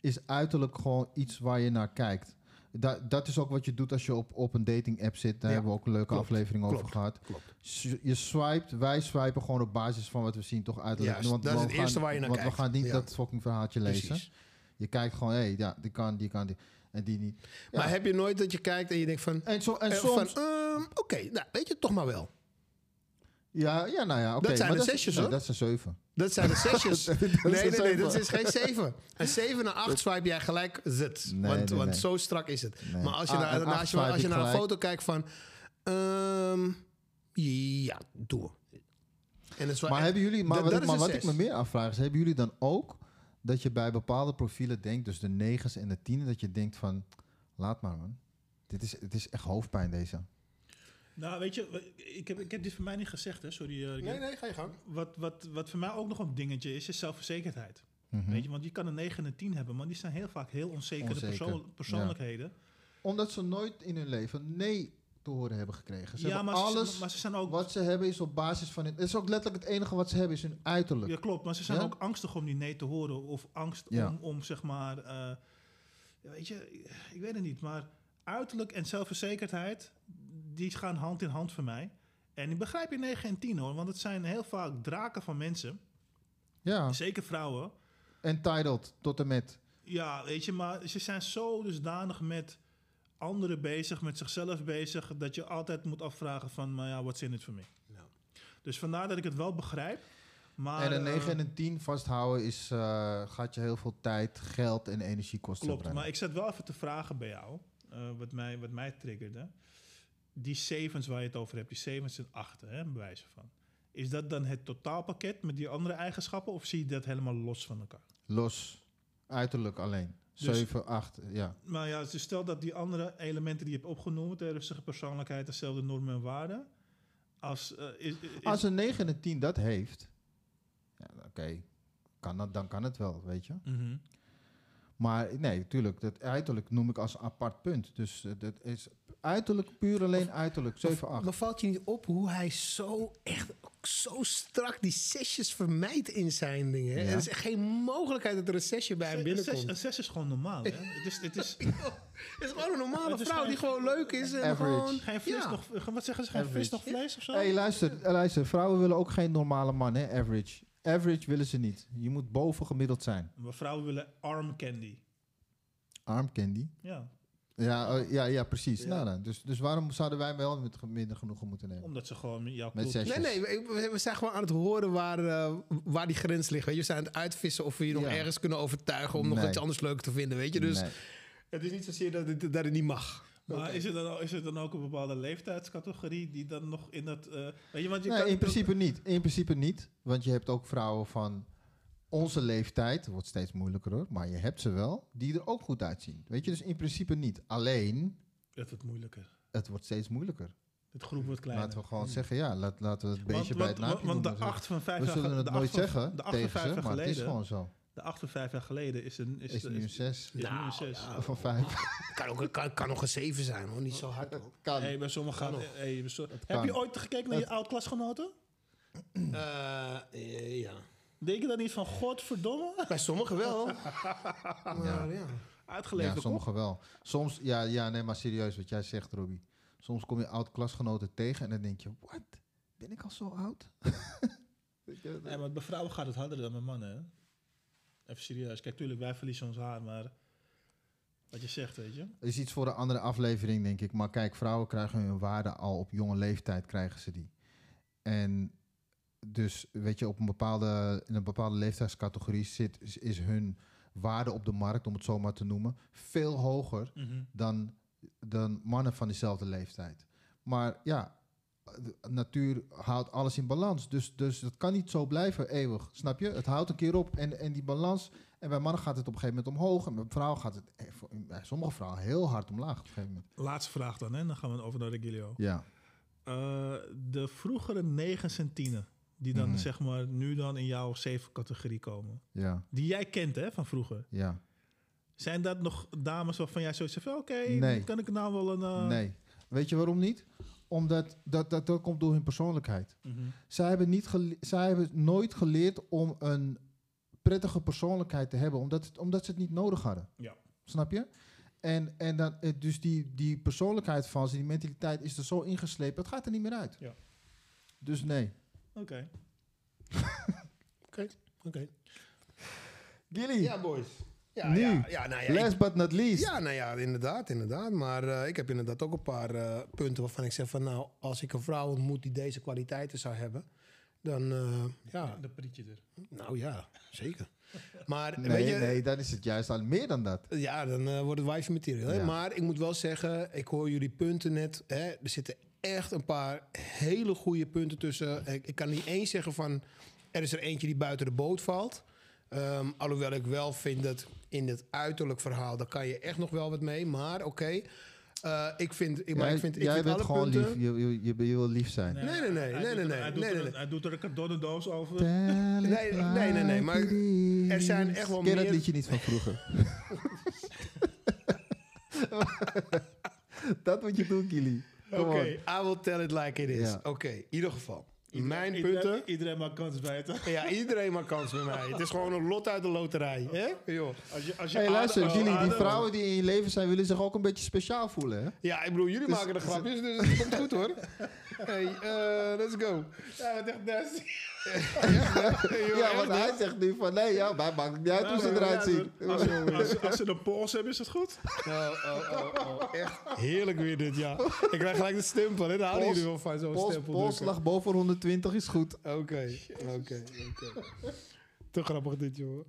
is uiterlijk gewoon iets waar je naar kijkt. Da dat is ook wat je doet als je op, op een dating app zit. Daar Ja, hebben we ook een leuke klopt, aflevering over gehad. klopt. Je swipet, wij swipen gewoon op basis van wat we zien toch uiterlijk. Juist, dat is we eerste gaan, waar je naar want kijkt. we gaan niet Ja. dat fucking verhaaltje lezen. Precies. Je kijkt gewoon, hé, hey, ja, die kan, die kan, die. En die niet. Ja. Maar heb je nooit dat je kijkt en je denkt van... en, zo, en eh, soms... van, ehm, Oké, nou, weet je toch maar wel. Ja, ja, nou ja, oké. Dat zijn maar de zesjes, nee. Dat een zeven. Dat zijn de zesjes. Dat nee, nee, nee, dat is geen zeven. Een zeven naar acht swipe jij gelijk zit. Nee, want nee, want zo strak is het. Maar als je Ah, naar, als je, als je naar een foto kijkt van... ehm, ja, doe. En het is Maar hebben jullie, maar, wat, maar wat ik me meer afvraag is, hebben jullie dan ook dat je bij bepaalde profielen denkt, dus de negens en de tienen, dat je denkt van, laat maar man. Dit is, het is echt hoofdpijn deze. Nou, weet je, ik heb, ik heb dit voor mij niet gezegd, hè. Sorry. eh, Nee, nee, ga je gang. Wat, wat, wat voor mij ook nog een dingetje is, is zelfverzekerdheid. Mhm. Weet je, want je kan een 9 en een 10 hebben, maar die zijn heel vaak heel onzekere Onzeker, persoon- persoonlijkheden. Omdat ze nooit in hun leven nee te horen hebben gekregen. Ze Ja, hebben maar, alles, ze, maar ze zijn ook... wat ze hebben is op basis van, het is ook letterlijk het enige wat ze hebben is hun uiterlijk. Ja, klopt. Maar ze zijn Ja? ook angstig om die nee te horen. Of angst Ja. om, om, zeg maar... eh, ja, weet je, ik weet het niet. Maar uiterlijk en zelfverzekerdheid, die gaan hand in hand voor mij. En ik begrijp je 9 en 10 hoor. Want het zijn heel vaak draken van mensen. Ja, Zeker vrouwen. entitled tot en met. Ja, weet je, maar ze zijn zo dusdanig met anderen bezig, met zichzelf bezig, dat je altijd moet afvragen van, maar ja, wat in het voor mij? Ja. Dus vandaar dat ik het wel begrijp. Maar, en een 9 eh, en een 10 vasthouden is, eh, gaat je heel veel tijd, geld en energie kosten. Klopt, maar ik zat wel even te vragen bij jou, eh, wat, mij, wat mij triggerde. Die sevens waar je het over hebt, die sevens en achten, hè, bij wijze van. Is dat dan het totaalpakket met die andere eigenschappen of zie je dat helemaal los van elkaar? Los, uiterlijk alleen. Dus- 7, 8, ja. Maar ja, dus stel dat die andere elementen die je hebt opgenoemd, hè, rustige persoonlijkheid, dezelfde normen en waarden. Als, eh, is, is- Als een 9 en een 10 dat heeft, ja, oké, kan dat, dan kan het wel, weet je. Mhm. Maar nee, natuurlijk, dat uiterlijk noem ik als een apart punt. Dus dat is uiterlijk, puur alleen uiterlijk, 7, 8. Maar valt je niet op hoe hij zo echt zo strak die zesjes vermijdt in zijn dingen? Ja. Er is echt geen mogelijkheid dat er een zesje bij hem Een binnenkomt. zes, een zes is gewoon normaal. Hè? het, is, het is Het is gewoon een normale vrouw geen- die gewoon leuk is. En Average. gewoon, geen vlees ja. nog, wat zeggen ze, geen Average. vis nog vlees of zo? Hé, hey, luister, eh, luister, vrouwen willen ook geen normale man, hè, average. Average willen ze niet. Je moet boven gemiddeld zijn. Maar vrouwen willen arm candy. Arm candy. Ja, Ja, oh, ja, ja precies. Ja. Nou, dan, dus, dus waarom zouden wij wel met minder genoegen moeten nemen? omdat ze gewoon jouw Met. Nee, nee, we, we zijn gewoon aan het horen waar, eh, waar die grens ligt. Weet je. We zijn aan het uitvissen of we je nog Ja. ergens kunnen overtuigen om nog iets anders leuk te vinden. Weet je? Dus Nee. het is niet zozeer dat het, dat het niet mag. Maar is, er dan, ook- is er dan ook een bepaalde leeftijdscategorie die dan nog in dat... eh, weet je, want je Nee, kan in principe niet. In principe niet. Want je hebt ook vrouwen van onze leeftijd. Het wordt steeds moeilijker hoor. Maar je hebt ze wel. Die er ook goed uitzien. Weet je, dus in principe niet. Alleen, Het wordt moeilijker. het wordt steeds moeilijker. Het groep wordt kleiner. Laten we gewoon zeggen, ja, laat, laten we het Want- beestje bij het naampje want, noemen. de 8 van 5 we jaar zullen ge- het de nooit acht van- zeggen De 8 van tegen 5 ze, jaar maar het is geleden... gewoon zo. De 8 van 5 jaar geleden is een... Is, Is nu een 6 Is nu Nou, een 6. ja. van 5. Kan, ook, kan, kan nog een zeven zijn hoor, niet zo hard ook. Kan. Hey, bij sommigen Kan gaan... nog. Hey, bij so- heb kan. je ooit gekeken naar je oud-klasgenoten? Eh, ja. Denk je dan niet van, godverdomme? Bij sommigen wel. maar ja. Uitgeleefde Ja, sommigen wel. Soms, ja, ja, nee, maar serieus wat jij zegt, Robbie. Soms kom je oud-klasgenoten tegen en dan denk je, wat? Ben ik al zo oud? Weet je, Nee, maar bij vrouwen gaat het harder dan bij mannen, hè? Even serieus. Kijk, tuurlijk, wij verliezen ons haar, maar... Wat je zegt, weet je? is iets voor een andere aflevering, denk ik. Maar kijk, vrouwen krijgen hun waarde al op jonge leeftijd, krijgen ze die. En dus, weet je, op een bepaalde, in een bepaalde leeftijdscategorie zit, is, is hun waarde op de markt, om het zo maar te noemen, veel hoger dan, dan mannen van dezelfde leeftijd. Maar ja, de natuur houdt alles in balans. Dus, dus het kan niet zo blijven eeuwig, snap je? Het houdt een keer op en, en die balans... En bij mannen gaat het op een gegeven moment omhoog. En bij vrouwen gaat het eh, bij sommige vrouwen heel hard omlaag op een gegeven moment. Laatste vraag dan, hè? dan gaan we over naar Regilio. Ja. Eh, de vroegere negen centine, die dan Mhm. zeg maar nu dan in jouw zeven categorie komen. Ja, Die jij kent hè, van vroeger. ja. Zijn dat nog dames waarvan jij zoiets zegt van... Oké, Nee. kan ik nou wel een... eh, Nee. Weet je waarom niet? Omdat dat, dat, dat komt door hun persoonlijkheid. mhm. Zij hebben, niet zij hebben nooit geleerd om een prettige persoonlijkheid te hebben, omdat, het, omdat ze het niet nodig hadden. Ja. Snap je? En, en dan, dus die, die persoonlijkheid van ze, die mentaliteit is er zo ingeslepen, het gaat er niet meer uit. Ja. Dus nee. Oké. Oké. Gilly, Ja, boys. Ja, Nu. ja, ja, nou ja, ik- last but not least. Ja, nou ja, inderdaad, inderdaad. Maar eh, ik heb inderdaad ook een paar eh, punten waarvan ik zeg van... nou, als ik een vrouw ontmoet die deze kwaliteiten zou hebben... dan, eh, ja, De prietje er. nou ja, zeker. Maar nee, weet je, nee, dan is het juist al meer dan dat. ja, dan wordt het wifi material. Hè? Maar ik moet wel zeggen, ik hoor jullie punten net. Hè? Er zitten echt een paar hele goede punten tussen. Ik, ik kan niet eens zeggen van... er is er eentje die buiten de boot valt. Ehm, alhoewel ik wel vind dat in het uiterlijk verhaal... daar kan je echt nog wel wat mee. Maar oké, eh, ik vind... Ik, maar jij ik vind, ik jij vind bent alle gewoon punten... lief. Je, je, je, je wil lief zijn. Nee, nee, nee, Hij nee, doet nee, er- nee, Hij doet nee, er- nee. Hij doet er een cadeaudoos over. Nee, nee, nee, nee, maar er zijn echt wel Ken je dat meer- liedje niet van vroeger? dat moet je doen, Gilly. Oké, on. I will tell it like it is. Ja. Oké, in ieder geval. Iedereen- Mijn iedereen- punten... Iedereen maakt kans bijten. Ja, iedereen maakt kans bij mij. Het is gewoon een lot uit de loterij. Hè? Joh. Als je, als je Hey, luister, adem- Gilly, die vrouwen die in je leven zijn, willen zich ook een beetje speciaal voelen, hè? Ja, ik bedoel, jullie Dus- maken de grapjes, dus het komt goed hoor. Hey, eh, let's go. Ja, wat echt nasty. Ja, want hij zegt nu van, nee, ja, mij maakt het niet uit hoe ze eruit zien. Als, als, als ze een pols hebben, is het goed. Oh, oh, oh, oh, echt heerlijk weer dit, ja. Ik krijg gelijk de stempel, hè. Daar houden Pols- jullie wel van, zo'n Pols, stempel polsslag boven 120 is goed. Oké, oké, oké. Te grappig dit, joh.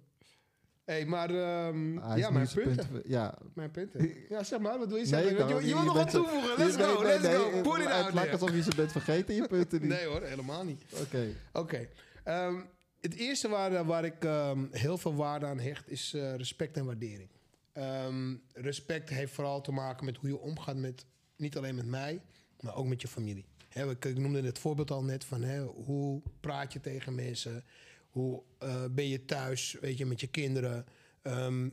Hey, maar ehm, ja, mijn punten. punt- Ja, Mijn punten. Ja, zeg maar, wat wil je zeggen? je, je, je wil nog wat toevoegen. Let's go, let's nee, go. nee, Put it Het out lijkt there. alsof je ze bent vergeten, je punten niet. Nee hoor, helemaal niet. Oké. Oké. Ehm, het eerste waar, eh, waar ik ehm, heel veel waarde aan hecht is eh, respect en waardering. Respect heeft vooral te maken met hoe je omgaat met niet alleen met mij, maar ook met je familie. Hè, ik, ik noemde het voorbeeld al net van hè, hoe praat je tegen mensen, hoe eh, ben je thuis, weet je, met je kinderen. Ehm,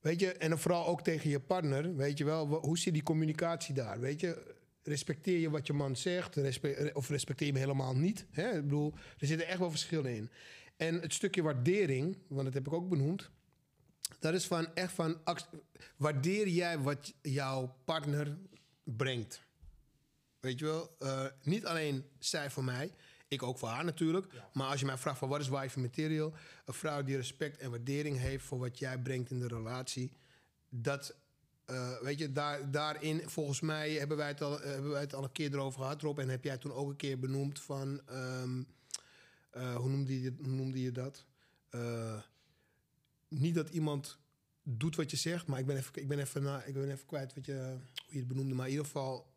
weet je, en dan vooral ook tegen je partner, weet je wel, hoe zit die communicatie daar, weet je? Respecteer je wat je man zegt, of respecteer je hem helemaal niet. Hè? Ik bedoel, er zitten echt wel verschillen in. En het stukje waardering, want dat heb ik ook benoemd, dat is van echt van, waardeer jij wat jouw partner brengt? Weet je wel, eh, niet alleen zij voor mij, ik ook voor haar natuurlijk. Maar als je mij vraagt van wat is wife material, een vrouw die respect en waardering heeft voor wat jij brengt in de relatie, dat, eh, weet je, daar, daarin volgens mij hebben wij, het al, eh, hebben wij het al een keer erover gehad, Rob, en heb jij toen ook een keer benoemd van, ehm, eh, hoe, noemde je, hoe noemde je dat? Niet dat iemand doet wat je zegt, maar ik ben even, ik ben even, na, ik ben even kwijt wat je, hoe je het benoemde. Maar in ieder geval,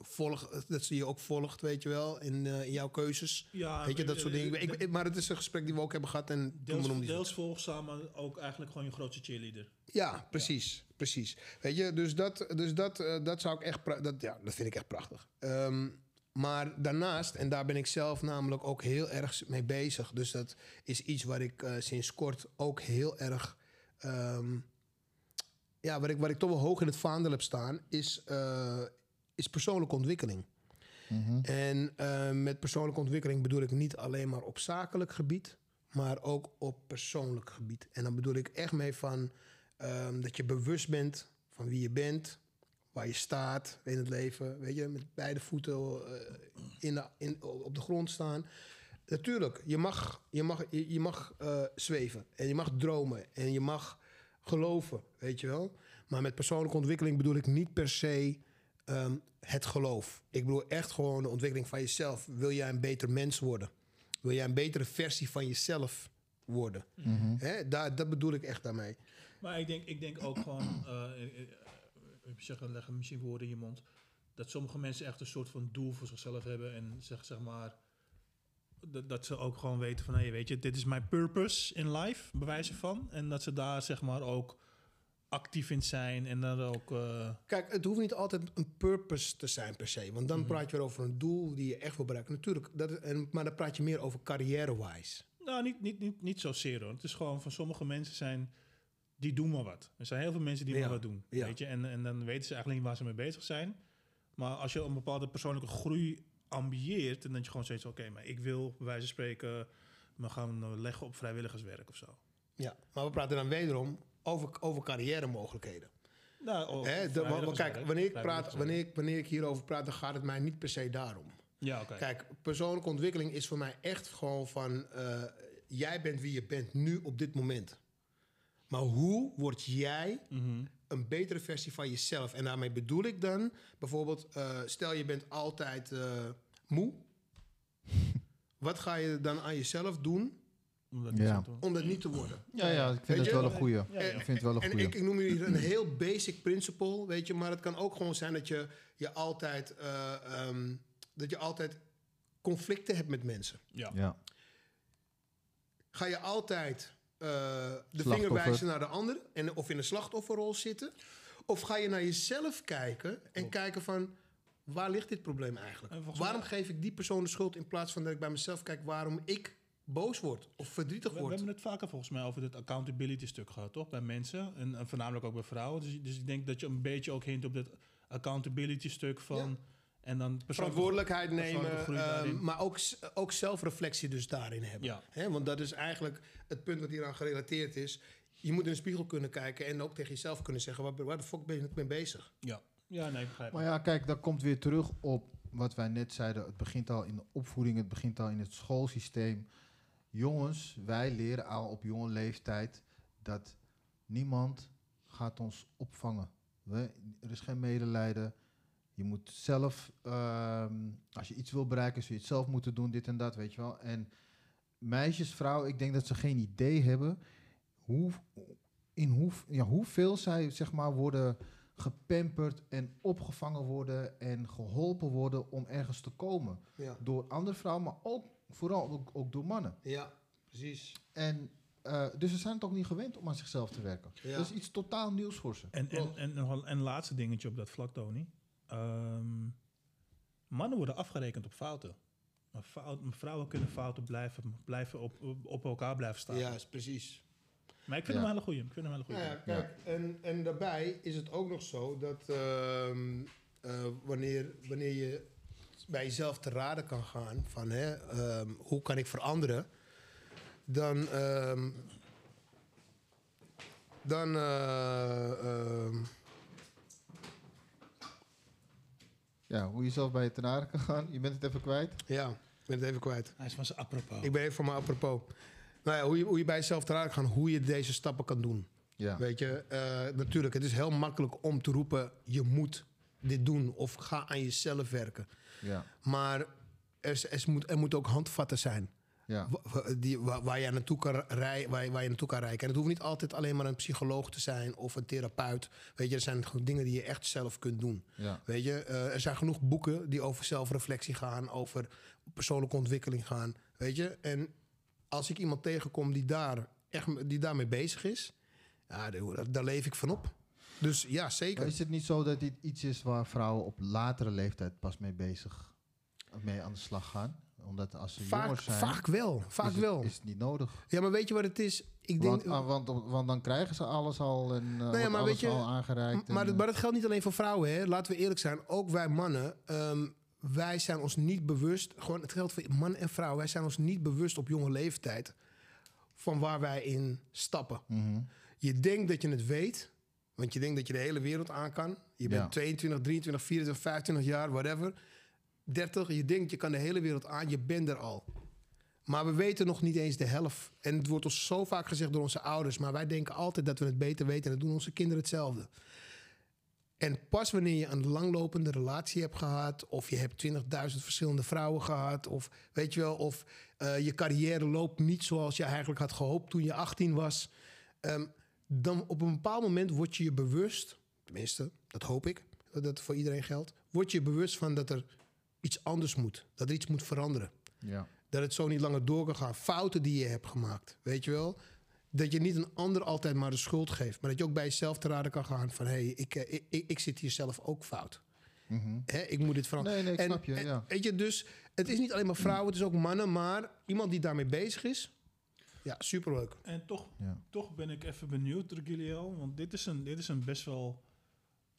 volg, dat ze je ook volgt, weet je wel, in, eh, in jouw keuzes. Ja, weet je, dat soort dingen. Ik, ik- maar het is een gesprek die we ook hebben gehad en Deels, je deels volgzaam, maar ook eigenlijk gewoon je grootste cheerleader. Ja, precies, precies. Weet je, dus dat, dus dat, eh, dat zou ik echt, dat, ja, dat vind ik echt prachtig. Ehm, maar daarnaast, en daar ben ik zelf namelijk ook heel erg mee bezig. Dus dat is iets waar ik eh, sinds kort ook heel erg, ehm, ja, waar ik, waar ik toch wel hoog in het vaandel heb staan, is, eh, is persoonlijke ontwikkeling. En eh, met persoonlijke ontwikkeling bedoel ik niet alleen maar op zakelijk gebied, maar ook op persoonlijk gebied. En dan bedoel ik echt mee van ehm, dat je bewust bent van wie je bent, waar je staat in het leven. Weet je, met beide voeten eh, in de, in, op de grond staan. Natuurlijk, je mag, je mag, je, je mag eh, zweven en je mag dromen en je mag geloven, weet je wel. Maar met persoonlijke ontwikkeling bedoel ik niet per se ehm, het geloof. Ik bedoel echt gewoon de ontwikkeling van jezelf. Wil jij een beter mens worden? Wil jij een betere versie van jezelf worden? Hè? Daar, dat bedoel ik echt daarmee. Maar ik denk, ik denk ook gewoon, eh, ik zeg, leggen misschien woorden in je mond, dat sommige mensen echt een soort van doel voor zichzelf hebben en zeg, zeg maar dat, dat ze ook gewoon weten van hey, weet je, dit is mijn purpose in life, bewijzen van. En dat ze daar zeg maar ook actief in zijn en dan ook. eh, Kijk, het hoeft niet altijd een purpose te zijn per se. Want dan praat je weer over een doel die je echt wil bereiken. Natuurlijk, dat, is- en, maar dan praat je meer over carrière-wise. Nou, niet, niet, niet, niet zozeer hoor. Het is gewoon van sommige mensen zijn. Die doen maar wat. Er zijn heel veel mensen die Ja, maar wat doen. ja. Weet je? En, en dan weten ze eigenlijk niet waar ze mee bezig zijn. Maar als je een bepaalde persoonlijke groei ambieert. Dan denk je gewoon steeds: oké, maar ik wil bij wijze van spreken. me gaan eh, leggen op vrijwilligerswerk of zo. Ja, maar we praten dan wederom over, over carrière mogelijkheden. Nou, de- vrijwilligerswerk, kijk, wanneer ik, praat, wanneer, ik, wanneer ik hierover praat, dan gaat het mij niet per se daarom. Ja. Kijk, persoonlijke ontwikkeling is voor mij echt gewoon van... eh, jij bent wie je bent nu op dit moment. Maar hoe word jij Mhm. een betere versie van jezelf? En daarmee bedoel ik dan bijvoorbeeld... eh, stel je bent altijd eh, moe. Wat ga je dan aan jezelf doen Om dat Ja. niet te doen. om dat niet te worden? Ja, ja, ik vind het wel een goeie. Ja, ja. Ik vind het wel een En goeie. ik, ik noem hier een heel basic principle, weet je, maar het kan ook gewoon zijn dat je, je altijd, eh, ehm, dat je altijd conflicten hebt met mensen. Ja. Ja. Ga je altijd eh, de vinger wijzen naar de ander en, of in een slachtofferrol zitten? Of ga je naar jezelf kijken en kijken van waar ligt dit probleem eigenlijk? En Waarom mij- geef ik die persoon de schuld in plaats van dat ik bij mezelf kijk waarom ik boos word of verdrietig We, we hebben het vaker volgens mij over het accountability stuk gehad, toch? Bij mensen en, en voornamelijk ook bij vrouwen. Dus, dus ik denk dat je een beetje ook hint op dat accountability stuk van... En dan verantwoordelijkheid nemen, ehm, maar ook, ook zelfreflectie dus daarin hebben. Ja. Hè, want dat is eigenlijk het punt wat hieraan gerelateerd is. Je moet in de spiegel kunnen kijken en ook tegen jezelf kunnen zeggen... waar, waar de fuck ben ik mee bezig? Ja. ja, nee, ik begrijp Maar ja, kijk, dat komt weer terug op wat wij net zeiden. Het begint al in de opvoeding, het begint al in het schoolsysteem. Jongens, wij leren al op jonge leeftijd dat niemand gaat ons opvangen. We, er is geen medelijden. Je moet zelf, ehm, als je iets wil bereiken, zul je het zelf moeten doen, dit en dat, weet je wel. En meisjes, vrouwen, ik denk dat ze geen idee hebben hoe, in hoe, ja, hoeveel zij, zeg maar, worden gepamperd en opgevangen worden en geholpen worden om ergens te komen. Ja, Door andere vrouwen, maar ook vooral ook, ook door mannen. ja precies. En eh, dus ze zijn het ook niet gewend om aan zichzelf te werken. Ja. Dat is iets totaal nieuws voor ze. En, en, en, wel een laatste dingetje op dat vlak, Tony. Ehm, mannen worden afgerekend op fouten. Maar fout, vrouwen kunnen fouten blijven, blijven op, op, elkaar blijven staan. Ja, is precies. Maar ik vind Ja. hem een hele goeie. Ik vind hem een hele Nou goeie. ja, kijk, en, en daarbij is het ook nog zo dat ehm, eh, wanneer, wanneer je bij jezelf te raden kan gaan van hè, ehm, hoe kan ik veranderen, dan, ehm, dan eh, ehm, Ja, hoe je zelf bij je ten aarde kan gaan. Je bent het even kwijt. ja, ik ben het even kwijt. Hij is van zijn apropos. Ik ben even voor me apropos. Nou ja, hoe je, hoe je bij jezelf te raden kan gaan, hoe je deze stappen kan doen. Ja. Weet je, eh, natuurlijk, het is heel makkelijk om te roepen: je moet dit doen of ga aan jezelf werken. Ja. Maar er, er, moet, er moet ook handvatten zijn Ja. die, waar, waar, je naartoe kan rij, waar, waar je naartoe kan reiken. En het hoeft niet altijd alleen maar een psycholoog te zijn of een therapeut. Weet je, er zijn gewoon dingen die je echt zelf kunt doen. Ja. Weet je, eh, er zijn genoeg boeken die over zelfreflectie gaan, over persoonlijke ontwikkeling gaan. Weet je, en als ik iemand tegenkom die, daar echt, die daarmee bezig is, ja, daar, daar leef ik van op. Dus ja, Maar zeker. is het niet zo dat dit iets is waar vrouwen op latere leeftijd pas mee bezig, mee aan de slag gaan? Omdat als ze Vaak, jonger zijn, vaak wel, vaak is, het, wel. is het niet nodig. Ja, maar weet je wat het is? Ik denk, Want, ah, want, want dan krijgen ze alles al en uh, ja, maar alles weet je, al aangereikt. Maar, en, dat- maar dat geldt niet alleen voor vrouwen, hè? laten we eerlijk zijn. Ook wij mannen, ehm, wij zijn ons niet bewust. Gewoon, het geldt voor man en vrouw. Wij zijn ons niet bewust op jonge leeftijd van waar wij in stappen. Mhm. Je denkt dat je het weet, want je denkt dat je de hele wereld aan kan. Je bent Ja. 22, 23, 24, 25 jaar, whatever. 30, je denkt je kan de hele wereld aan, je bent er al. Maar we weten nog niet eens de helft. En het wordt ons zo vaak gezegd door onze ouders, maar wij denken altijd dat we het beter weten en dat doen onze kinderen hetzelfde. En pas wanneer je een langlopende relatie hebt gehad, of je hebt 20.000 verschillende vrouwen gehad, of weet je wel, of eh, je carrière loopt niet zoals je eigenlijk had gehoopt toen je 18 was, ehm, dan op een bepaald moment word je je bewust, tenminste, dat hoop ik, dat dat voor iedereen geldt, word je bewust van dat er iets anders moet. Dat er iets moet veranderen. Ja. Dat het zo niet langer door kan gaan. Fouten die je hebt gemaakt, weet je wel. Dat je niet een ander altijd maar de schuld geeft. Maar dat je ook bij jezelf te raden kan gaan van... hé, hey, ik, eh, ik, ik, ik zit hier zelf ook fout. Hè, ik moet dit veranderen. Nee, nee, ik snap je, en- ja. Weet je, dus het is niet alleen maar vrouwen, het is ook mannen. Maar iemand die daarmee bezig is, ja, superleuk. En toch, Ja. toch ben ik even benieuwd, Regilio. Want dit is een, dit is een best wel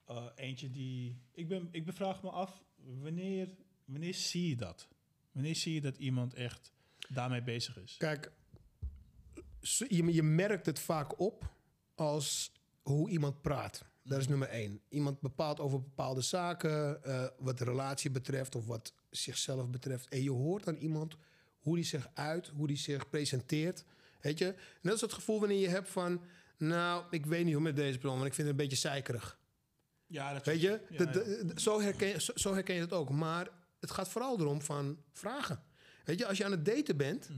eh, eentje die... Ik, ben, ik bevraag me af, wanneer, wanneer zie je dat? Wanneer zie je dat iemand echt daarmee bezig is? Kijk, je, je merkt het vaak op als hoe iemand praat. Dat is nummer één. Iemand bepaalt over bepaalde zaken, eh, wat de relatie betreft of wat zichzelf betreft. En je hoort aan iemand hoe die zich uit, hoe die zich presenteert. Weet je? Dat is het gevoel wanneer je hebt van... Nou, ik weet niet hoe met deze persoon, want ik vind het een beetje zeikerig. Ja, dat Weet je? Ja, ja. zo, herken, je- zo, zo herken je het ook. Maar het gaat vooral erom van vragen. Weet je, als je aan het daten bent, Mhm.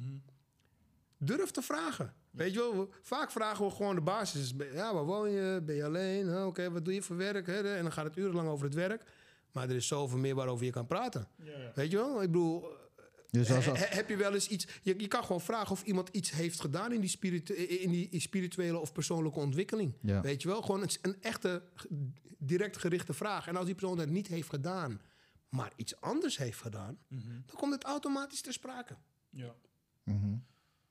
durf te vragen. Weet je wel, we- vaak vragen we gewoon de basis. Ja, waar woon je? Ben je alleen? Nou, Oké, wat doe je voor werk? En dan gaat het urenlang over het werk. Maar er is zoveel meer waarover je kan praten. Ja, ja. Weet je wel? Ik bedoel, Dus als, he- he- heb je wel eens iets... Je, je kan gewoon vragen of iemand iets heeft gedaan... in die, spiritu- in die spirituele of persoonlijke ontwikkeling. Ja. Weet je wel? Gewoon een, een echte, direct gerichte vraag. En als die persoon dat niet heeft gedaan... maar iets anders heeft gedaan... Mhm. dan komt het automatisch ter sprake. ja. Mhm.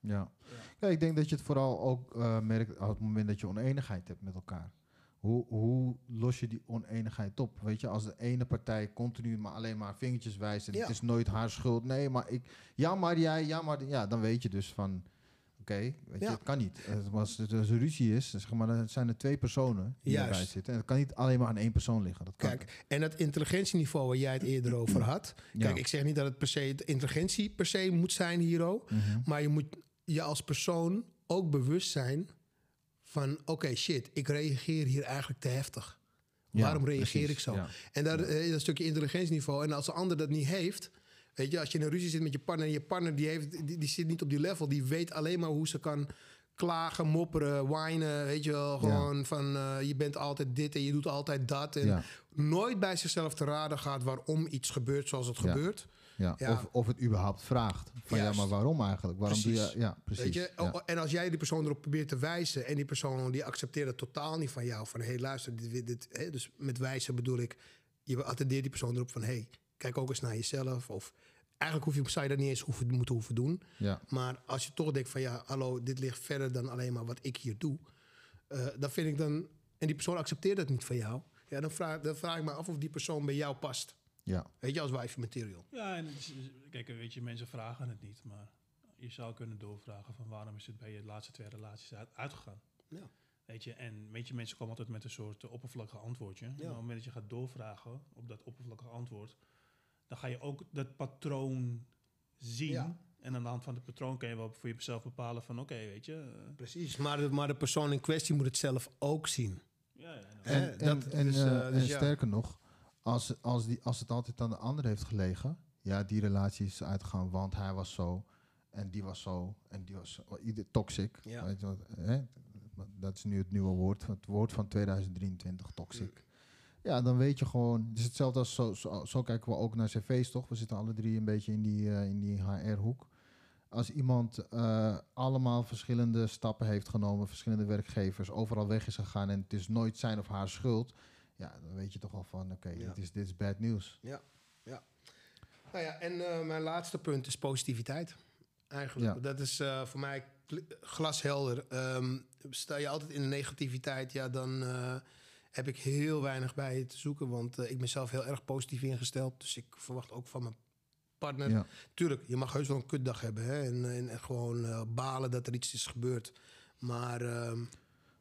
Ja. ja, ik denk dat je het vooral ook eh, merkt op het moment dat je oneenigheid hebt met elkaar. Hoe, hoe los je die oneenigheid op? Weet je, als de ene partij continu maar alleen maar vingertjes wijst en Ja. het is nooit haar schuld. Nee, maar ik, ja, maar jij, ja, maar ja, dan weet je dus van, oké, weet je, Ja. het kan niet. Het was, het als er ruzie is, zeg maar, dan zijn er twee personen die Juist. erbij zitten. En het kan niet alleen maar aan één persoon liggen. Dat kan Kijk, en dat intelligentieniveau waar jij het eerder over had. Ja. Kijk, ik zeg niet dat het per se de intelligentie per se moet zijn hier ook. Mhm. Maar je moet je als persoon ook bewust zijn van... oké, shit, ik reageer hier eigenlijk te heftig. Ja, Waarom reageer precies, ik zo? ja. En dat, eh, dat stukje intelligentieniveau. En als de ander dat niet heeft... Weet je, als je in een ruzie zit met je partner... en je partner die, heeft, die, die zit niet op die level... die weet alleen maar hoe ze kan klagen, mopperen, whinen. Weet je wel, gewoon van... eh, je bent altijd dit en je doet altijd dat. En Ja. nooit bij zichzelf te raden gaat... waarom iets gebeurt zoals het Ja. gebeurt. Ja. Ja. Of, of het überhaupt vraagt. Van Juist. ja, maar waarom eigenlijk? Waarom doe Precies. je... Ja, precies. Weet je? ja. Oh, En als jij die persoon erop probeert te wijzen... en die persoon die accepteert het totaal niet van jou... van hé, hey, luister, dit, dit, hè, dus met wijzen bedoel ik... je attendeert die persoon erop van... hé, hey, kijk ook eens naar jezelf. Of eigenlijk hoef je, zou je dat niet eens hoeven, moeten hoeven doen. Ja. Maar als je toch denkt van... ja, hallo, dit ligt verder dan alleen maar wat ik hier doe... eh, dan vind ik dan... en die persoon accepteert dat niet van jou... ja, dan vraag, dan vraag ik me af of die persoon bij jou past. Ja. Weet je, als wifey material. Ja, en is- kijk, weet je, mensen vragen het niet, maar je zou kunnen doorvragen van waarom is het bij je laatste twee relaties uit, uitgegaan. Ja. Weet je, en weet je, mensen komen altijd met een soort eh, oppervlakkige antwoordje. Maar op het moment dat je gaat doorvragen op dat oppervlakkige antwoord, dan ga je ook dat patroon zien. Ja. En aan de hand van het patroon kun je wel voor jezelf bepalen van oké, weet je. eh, Precies, maar de, maar de persoon in kwestie moet het zelf ook zien. ja, ja, En, dat en, is, eh, dus en ja. sterker nog, als, als, die, als het altijd aan de ander heeft gelegen, ja, die relatie is uitgegaan, want hij was zo en die was zo en die was zo, ieder toxic. Ja. Weet je wat, hè? Dat is nu het nieuwe woord, het woord van 2023, toxic. Ja, dan weet je gewoon, het is hetzelfde als zo, zo, zo kijken we ook naar cv's toch? We zitten alle drie een beetje in die, eh, in die HR-hoek. Als iemand eh, allemaal verschillende stappen heeft genomen, verschillende werkgevers, overal weg is gegaan en het is nooit zijn of haar schuld, ja, dan weet je toch al van, oké, Ja. dit, is, dit is bad news. Ja, ja. Nou ja, en eh, mijn laatste punt is positiviteit. Eigenlijk. Ja. Dat is eh, voor mij glashelder. Ehm, sta je altijd in de negativiteit, ja, dan eh, heb ik heel weinig bij je te zoeken. Want ik ben zelf heel erg positief ingesteld. Dus ik verwacht ook van mijn partner. Ja. Tuurlijk, je mag heus wel een kutdag hebben. Hè? En, en, en gewoon balen dat er iets is gebeurd. Maar ehm,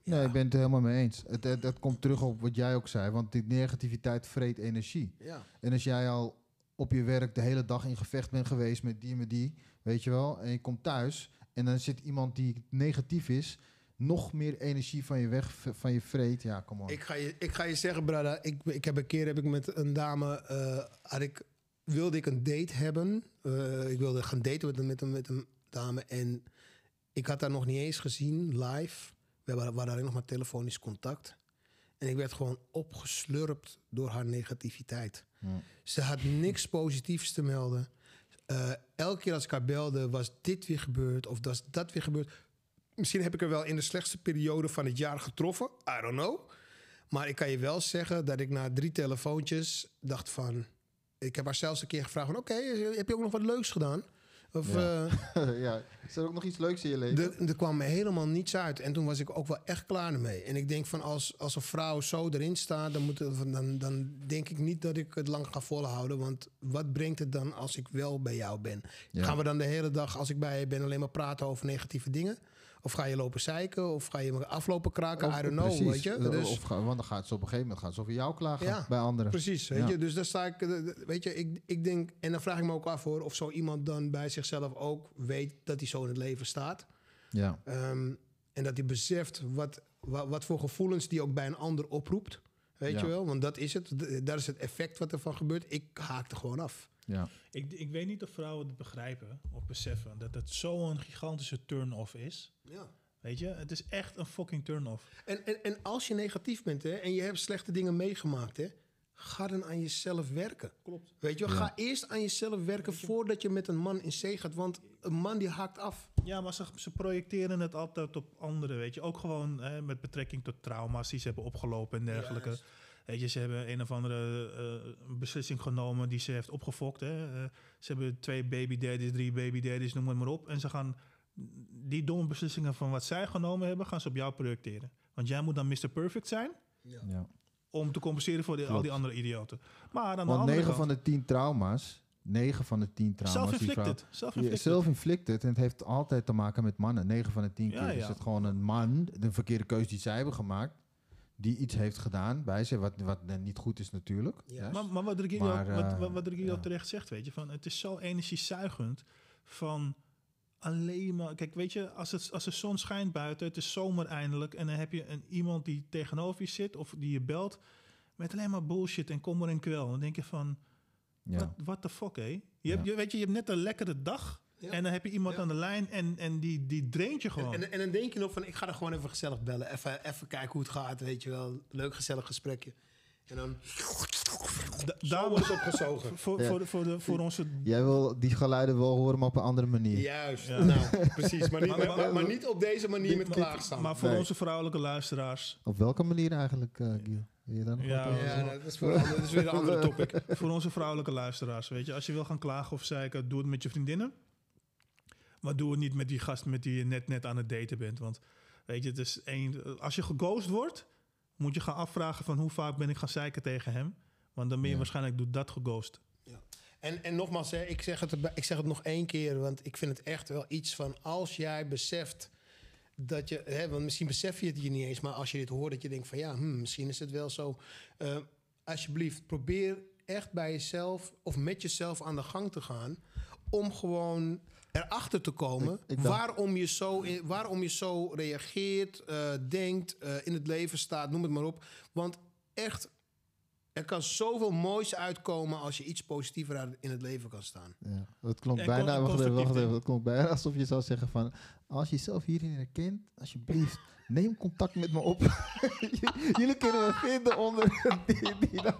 Nee, ik ben het er helemaal mee eens. Het, het, het komt terug op wat jij ook zei, want die negativiteit vreet energie. ja. En als jij al op je werk de hele dag in gevecht bent geweest met die en met die, weet je wel, en je komt thuis en dan zit iemand die negatief is, nog meer energie van je weg, van je vreet. Ja, kom op. Ik ga je, ik ga je zeggen, Brada. Ik, ik heb een keer heb ik met een dame. eh, had ik, wilde ik een date hebben. Eh, ik wilde gaan daten met, een- met, een, met een dame. En ik had haar nog niet eens gezien live. We waren, alleen nog maar telefonisch contact. En ik werd gewoon opgeslurpt door haar negativiteit. Ja. Ze had niks positiefs te melden. Eh, elke keer als ik haar belde, was dit weer gebeurd of was dat weer gebeurd. Misschien heb ik er wel in de slechtste periode van het jaar getroffen. I don't know. Maar ik kan je wel zeggen dat ik na drie telefoontjes dacht van... Ik heb haar zelfs een keer gevraagd van... Oké, heb je ook nog wat leuks gedaan? Of, Ja. eh, ja. Is er ook nog iets leuks in je leven? er, er kwam helemaal niets uit. En toen was ik ook wel echt klaar ermee. En ik denk van als, als een vrouw zo erin staat, dan, moet dan, dan denk ik niet dat ik het lang ga volhouden. Want wat brengt het dan als ik wel bij jou ben? Ja. Gaan we dan de hele dag, als ik bij je ben, alleen maar praten over negatieve dingen? Of ga je lopen zeiken? Of ga je me aflopen kraken? Of- I don't know, precies. weet je? Eh, Dus- Of, want dan gaat ze op een gegeven moment gaat ze over jou klagen Ja, bij anderen. Precies, weet Ja. je. Dus daar sta ik, eh, eh, weet je, ik, ik denk, en dan vraag ik me ook af hoor, of zo iemand dan bij zichzelf ook weet dat hij zo in het leven staat. Ja. Ehm, en dat hij beseft wat, wat, wat voor gevoelens die ook bij een ander oproept. Weet Ja. je wel? Want dat is het. Dat is het effect wat ervan gebeurt. Ik haakte gewoon af. Ja. Ik, ik weet niet of vrouwen het begrijpen of beseffen dat het zo'n gigantische turn-off is. Ja. Weet je, het is echt een fucking turn-off. En, en, en als je negatief bent hè, en je hebt slechte dingen meegemaakt, hè, ga dan aan jezelf werken. Klopt. Weet je wel? Ja. Ga eerst aan jezelf werken voordat je met een man in zee gaat. Want een man die haakt af. Ja, maar ze, ze projecteren het altijd op anderen, weet je. Ook gewoon hè, met betrekking tot trauma's die ze hebben opgelopen en dergelijke. Weet je, ze hebben een of andere eh, beslissing genomen die ze heeft opgefokt. Hè. Eh, ze hebben twee baby daddies, drie baby daddies, noem het maar op. En ze gaan die domme beslissingen van wat zij genomen hebben, gaan ze op jou projecteren. Want jij moet dan Mr. Perfect zijn ja. om te compenseren voor die, al die andere idioten. Maar aan de Want andere 9 kant, van de 10 trauma's, 9 van de 10 trauma's die vrouw... self-inflicted. Self-inflicted. Self-inflicted. En het heeft altijd te maken met mannen. 9 van de 10 Ja, keer is ja. het gewoon een man, de verkeerde keuze die zij hebben gemaakt, die iets heeft gedaan bij ze, wat, wat niet goed is natuurlijk. Ja. Maar, maar wat Maar, wat, eh, wat, wat Regilio ja. terecht zegt, weet je, van het is zo energiezuigend van alleen maar... Kijk, weet je, als, het, als de zon schijnt buiten, het is zomer eindelijk... en dan heb je een, iemand die tegenover je zit of die je belt... met alleen maar bullshit en kommer en kwel. Dan denk je van, ja. what, what the fuck, hé? Je, hebt, je, weet je, je hebt net een lekkere dag... Ja. En dan heb je iemand Ja. aan de lijn en, en die, die draint je gewoon. En, en, en dan denk je nog van, ik ga er gewoon even gezellig bellen. Even, even kijken hoe het gaat, weet je wel. Leuk gezellig gesprekje. En dan Da- daar wordt het opgezogen. voor, Ja. voor, de, voor, de, voor onze Jij wil die geluiden wel horen, maar op een andere manier. Juist, Ja. nou, precies. Maar niet, Maar- maar, maar- maar niet op deze manier met klaagstaan. Maar voor Nee. onze vrouwelijke luisteraars, Op welke manier eigenlijk, eh Giel? Je Ja, ja, zeggen? dat is, voor dat is weer een andere topic. voor onze vrouwelijke luisteraars, weet je, als je wil gaan klagen of zeiken, doe het met je vriendinnen. Maar doe het niet met die gast met die je net, net aan het daten bent. Want weet je, het is één, als je geghost wordt, moet je gaan afvragen van hoe vaak ben ik gaan zeiken tegen hem. Want dan ben je Ja. waarschijnlijk door dat geghost. En, en nogmaals, hè, ik, zeg het, erbij- ik zeg het nog één keer, want ik vind het echt wel iets van als jij beseft dat je, hè, want misschien besef je het je niet eens, maar als je dit hoort, dat je denkt van ja, hm, misschien is het wel zo. Eh, alsjeblieft, probeer echt bij jezelf of met jezelf aan de gang te gaan om gewoon erachter te komen Ik- ik dacht- waarom, je zo, in- waarom je zo reageert, eh, denkt, eh, in het leven staat, noem het maar op. Want echt, er kan zoveel moois uitkomen als je iets positiever in het leven kan staan. Ja, het klonk En bijna, wacht even, wacht even, het klonk bijna alsof je zou zeggen van, als je jezelf hierin herkent, alsjeblieft, neem contact met me op. Jullie kunnen me vinden onder die, die naam.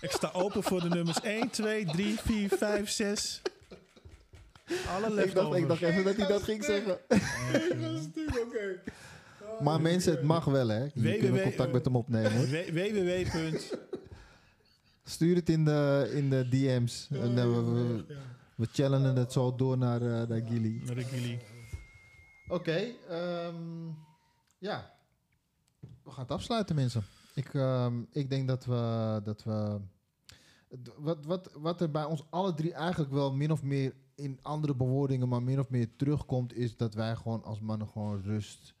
Ik sta open voor de nummers 1, 2, 3, 4, 5, 6. Alle Ik dacht, leftovers. ik dacht even dat hij dat ging zeggen. Maar mensen, het mag wel hè. Je www, kunt contact met hem opnemen www. Stuur het in de, in de DM's. En, eh, we, we challengen het zo door naar, eh naar Gilly. Regili. Oké, ehm, ja. We gaan het afsluiten, mensen. Ik, ehm, ik denk dat we. Dat we wat, wat, wat er bij ons alle drie eigenlijk wel min of meer in andere bewoordingen, maar min of meer terugkomt, is dat wij gewoon als mannen gewoon rust,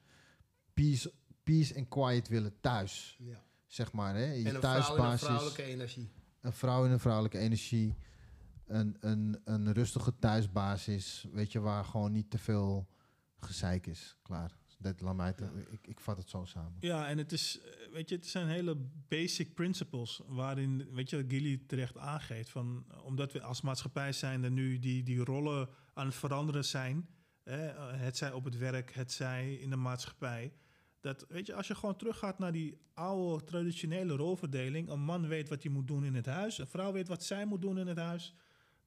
peace, peace en quiet willen thuis. Ja. Zeg maar, hè? Je En een vrouw in een thuisbasis. vrouwelijke energie. een vrouw in een vrouwelijke energie. Een, een, een rustige thuisbasis. Weet je, waar gewoon niet te veel gezeik is. Klaar. Dat, laat mij te- ik, ik vat het zo samen. Ja, en het is, eh, weet je, het zijn hele basic principles waarin, weet je, Gilly terecht aangeeft. Van, omdat we als maatschappij zijn er nu die, die rollen aan het veranderen zijn. Hè, eh, het zij op het werk, het zij in de maatschappij. Dat, weet je, als je gewoon teruggaat naar die oude traditionele rolverdeling. Een man weet wat hij moet doen in het huis. Een vrouw weet wat zij moet doen in het huis.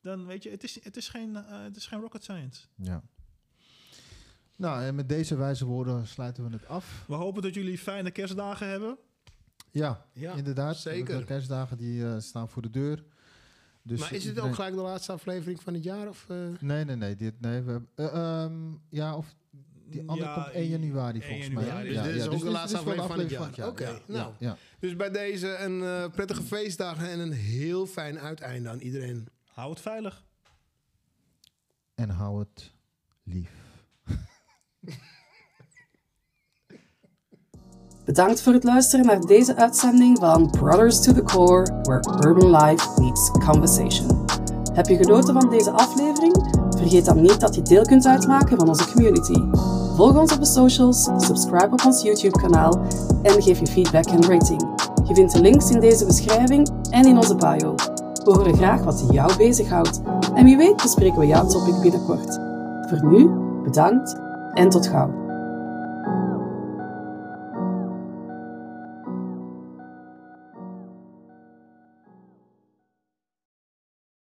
Dan weet je, het is, het is, geen, eh, het is geen rocket science. Ja. Nou, en met deze wijze woorden sluiten we het af. We hopen dat jullie fijne kerstdagen hebben. Ja, Ja, inderdaad. zeker. De kerstdagen die eh, staan voor de deur. Dus maar is het iedereen- ook gelijk de laatste aflevering van het jaar? Of, eh? Nee, nee, nee. Dit, nee we hebben, eh, ehm, ja, of die andere Ja, komt 1 januari 1 volgens mij. hè? Dus dit is ook de dit laatste de aflevering van het jaar. Oké, Ja, nou. ja, ja. Dus bij deze een eh, prettige feestdagen en een heel fijn uiteinde aan iedereen. Hou het veilig. En hou het lief. Bedankt voor het luisteren naar deze uitzending van Brothers to the Core, where urban life meets conversation. Heb je genoten van deze aflevering? Vergeet dan niet dat je deel kunt uitmaken van onze community. Volg ons op de socials, subscribe op ons YouTube-kanaal en geef je feedback en rating. Je vindt de links in deze beschrijving en in onze bio. We horen graag wat jou bezighoudt en wie weet bespreken we jouw topic binnenkort. Voor nu, bedankt en tot gauw.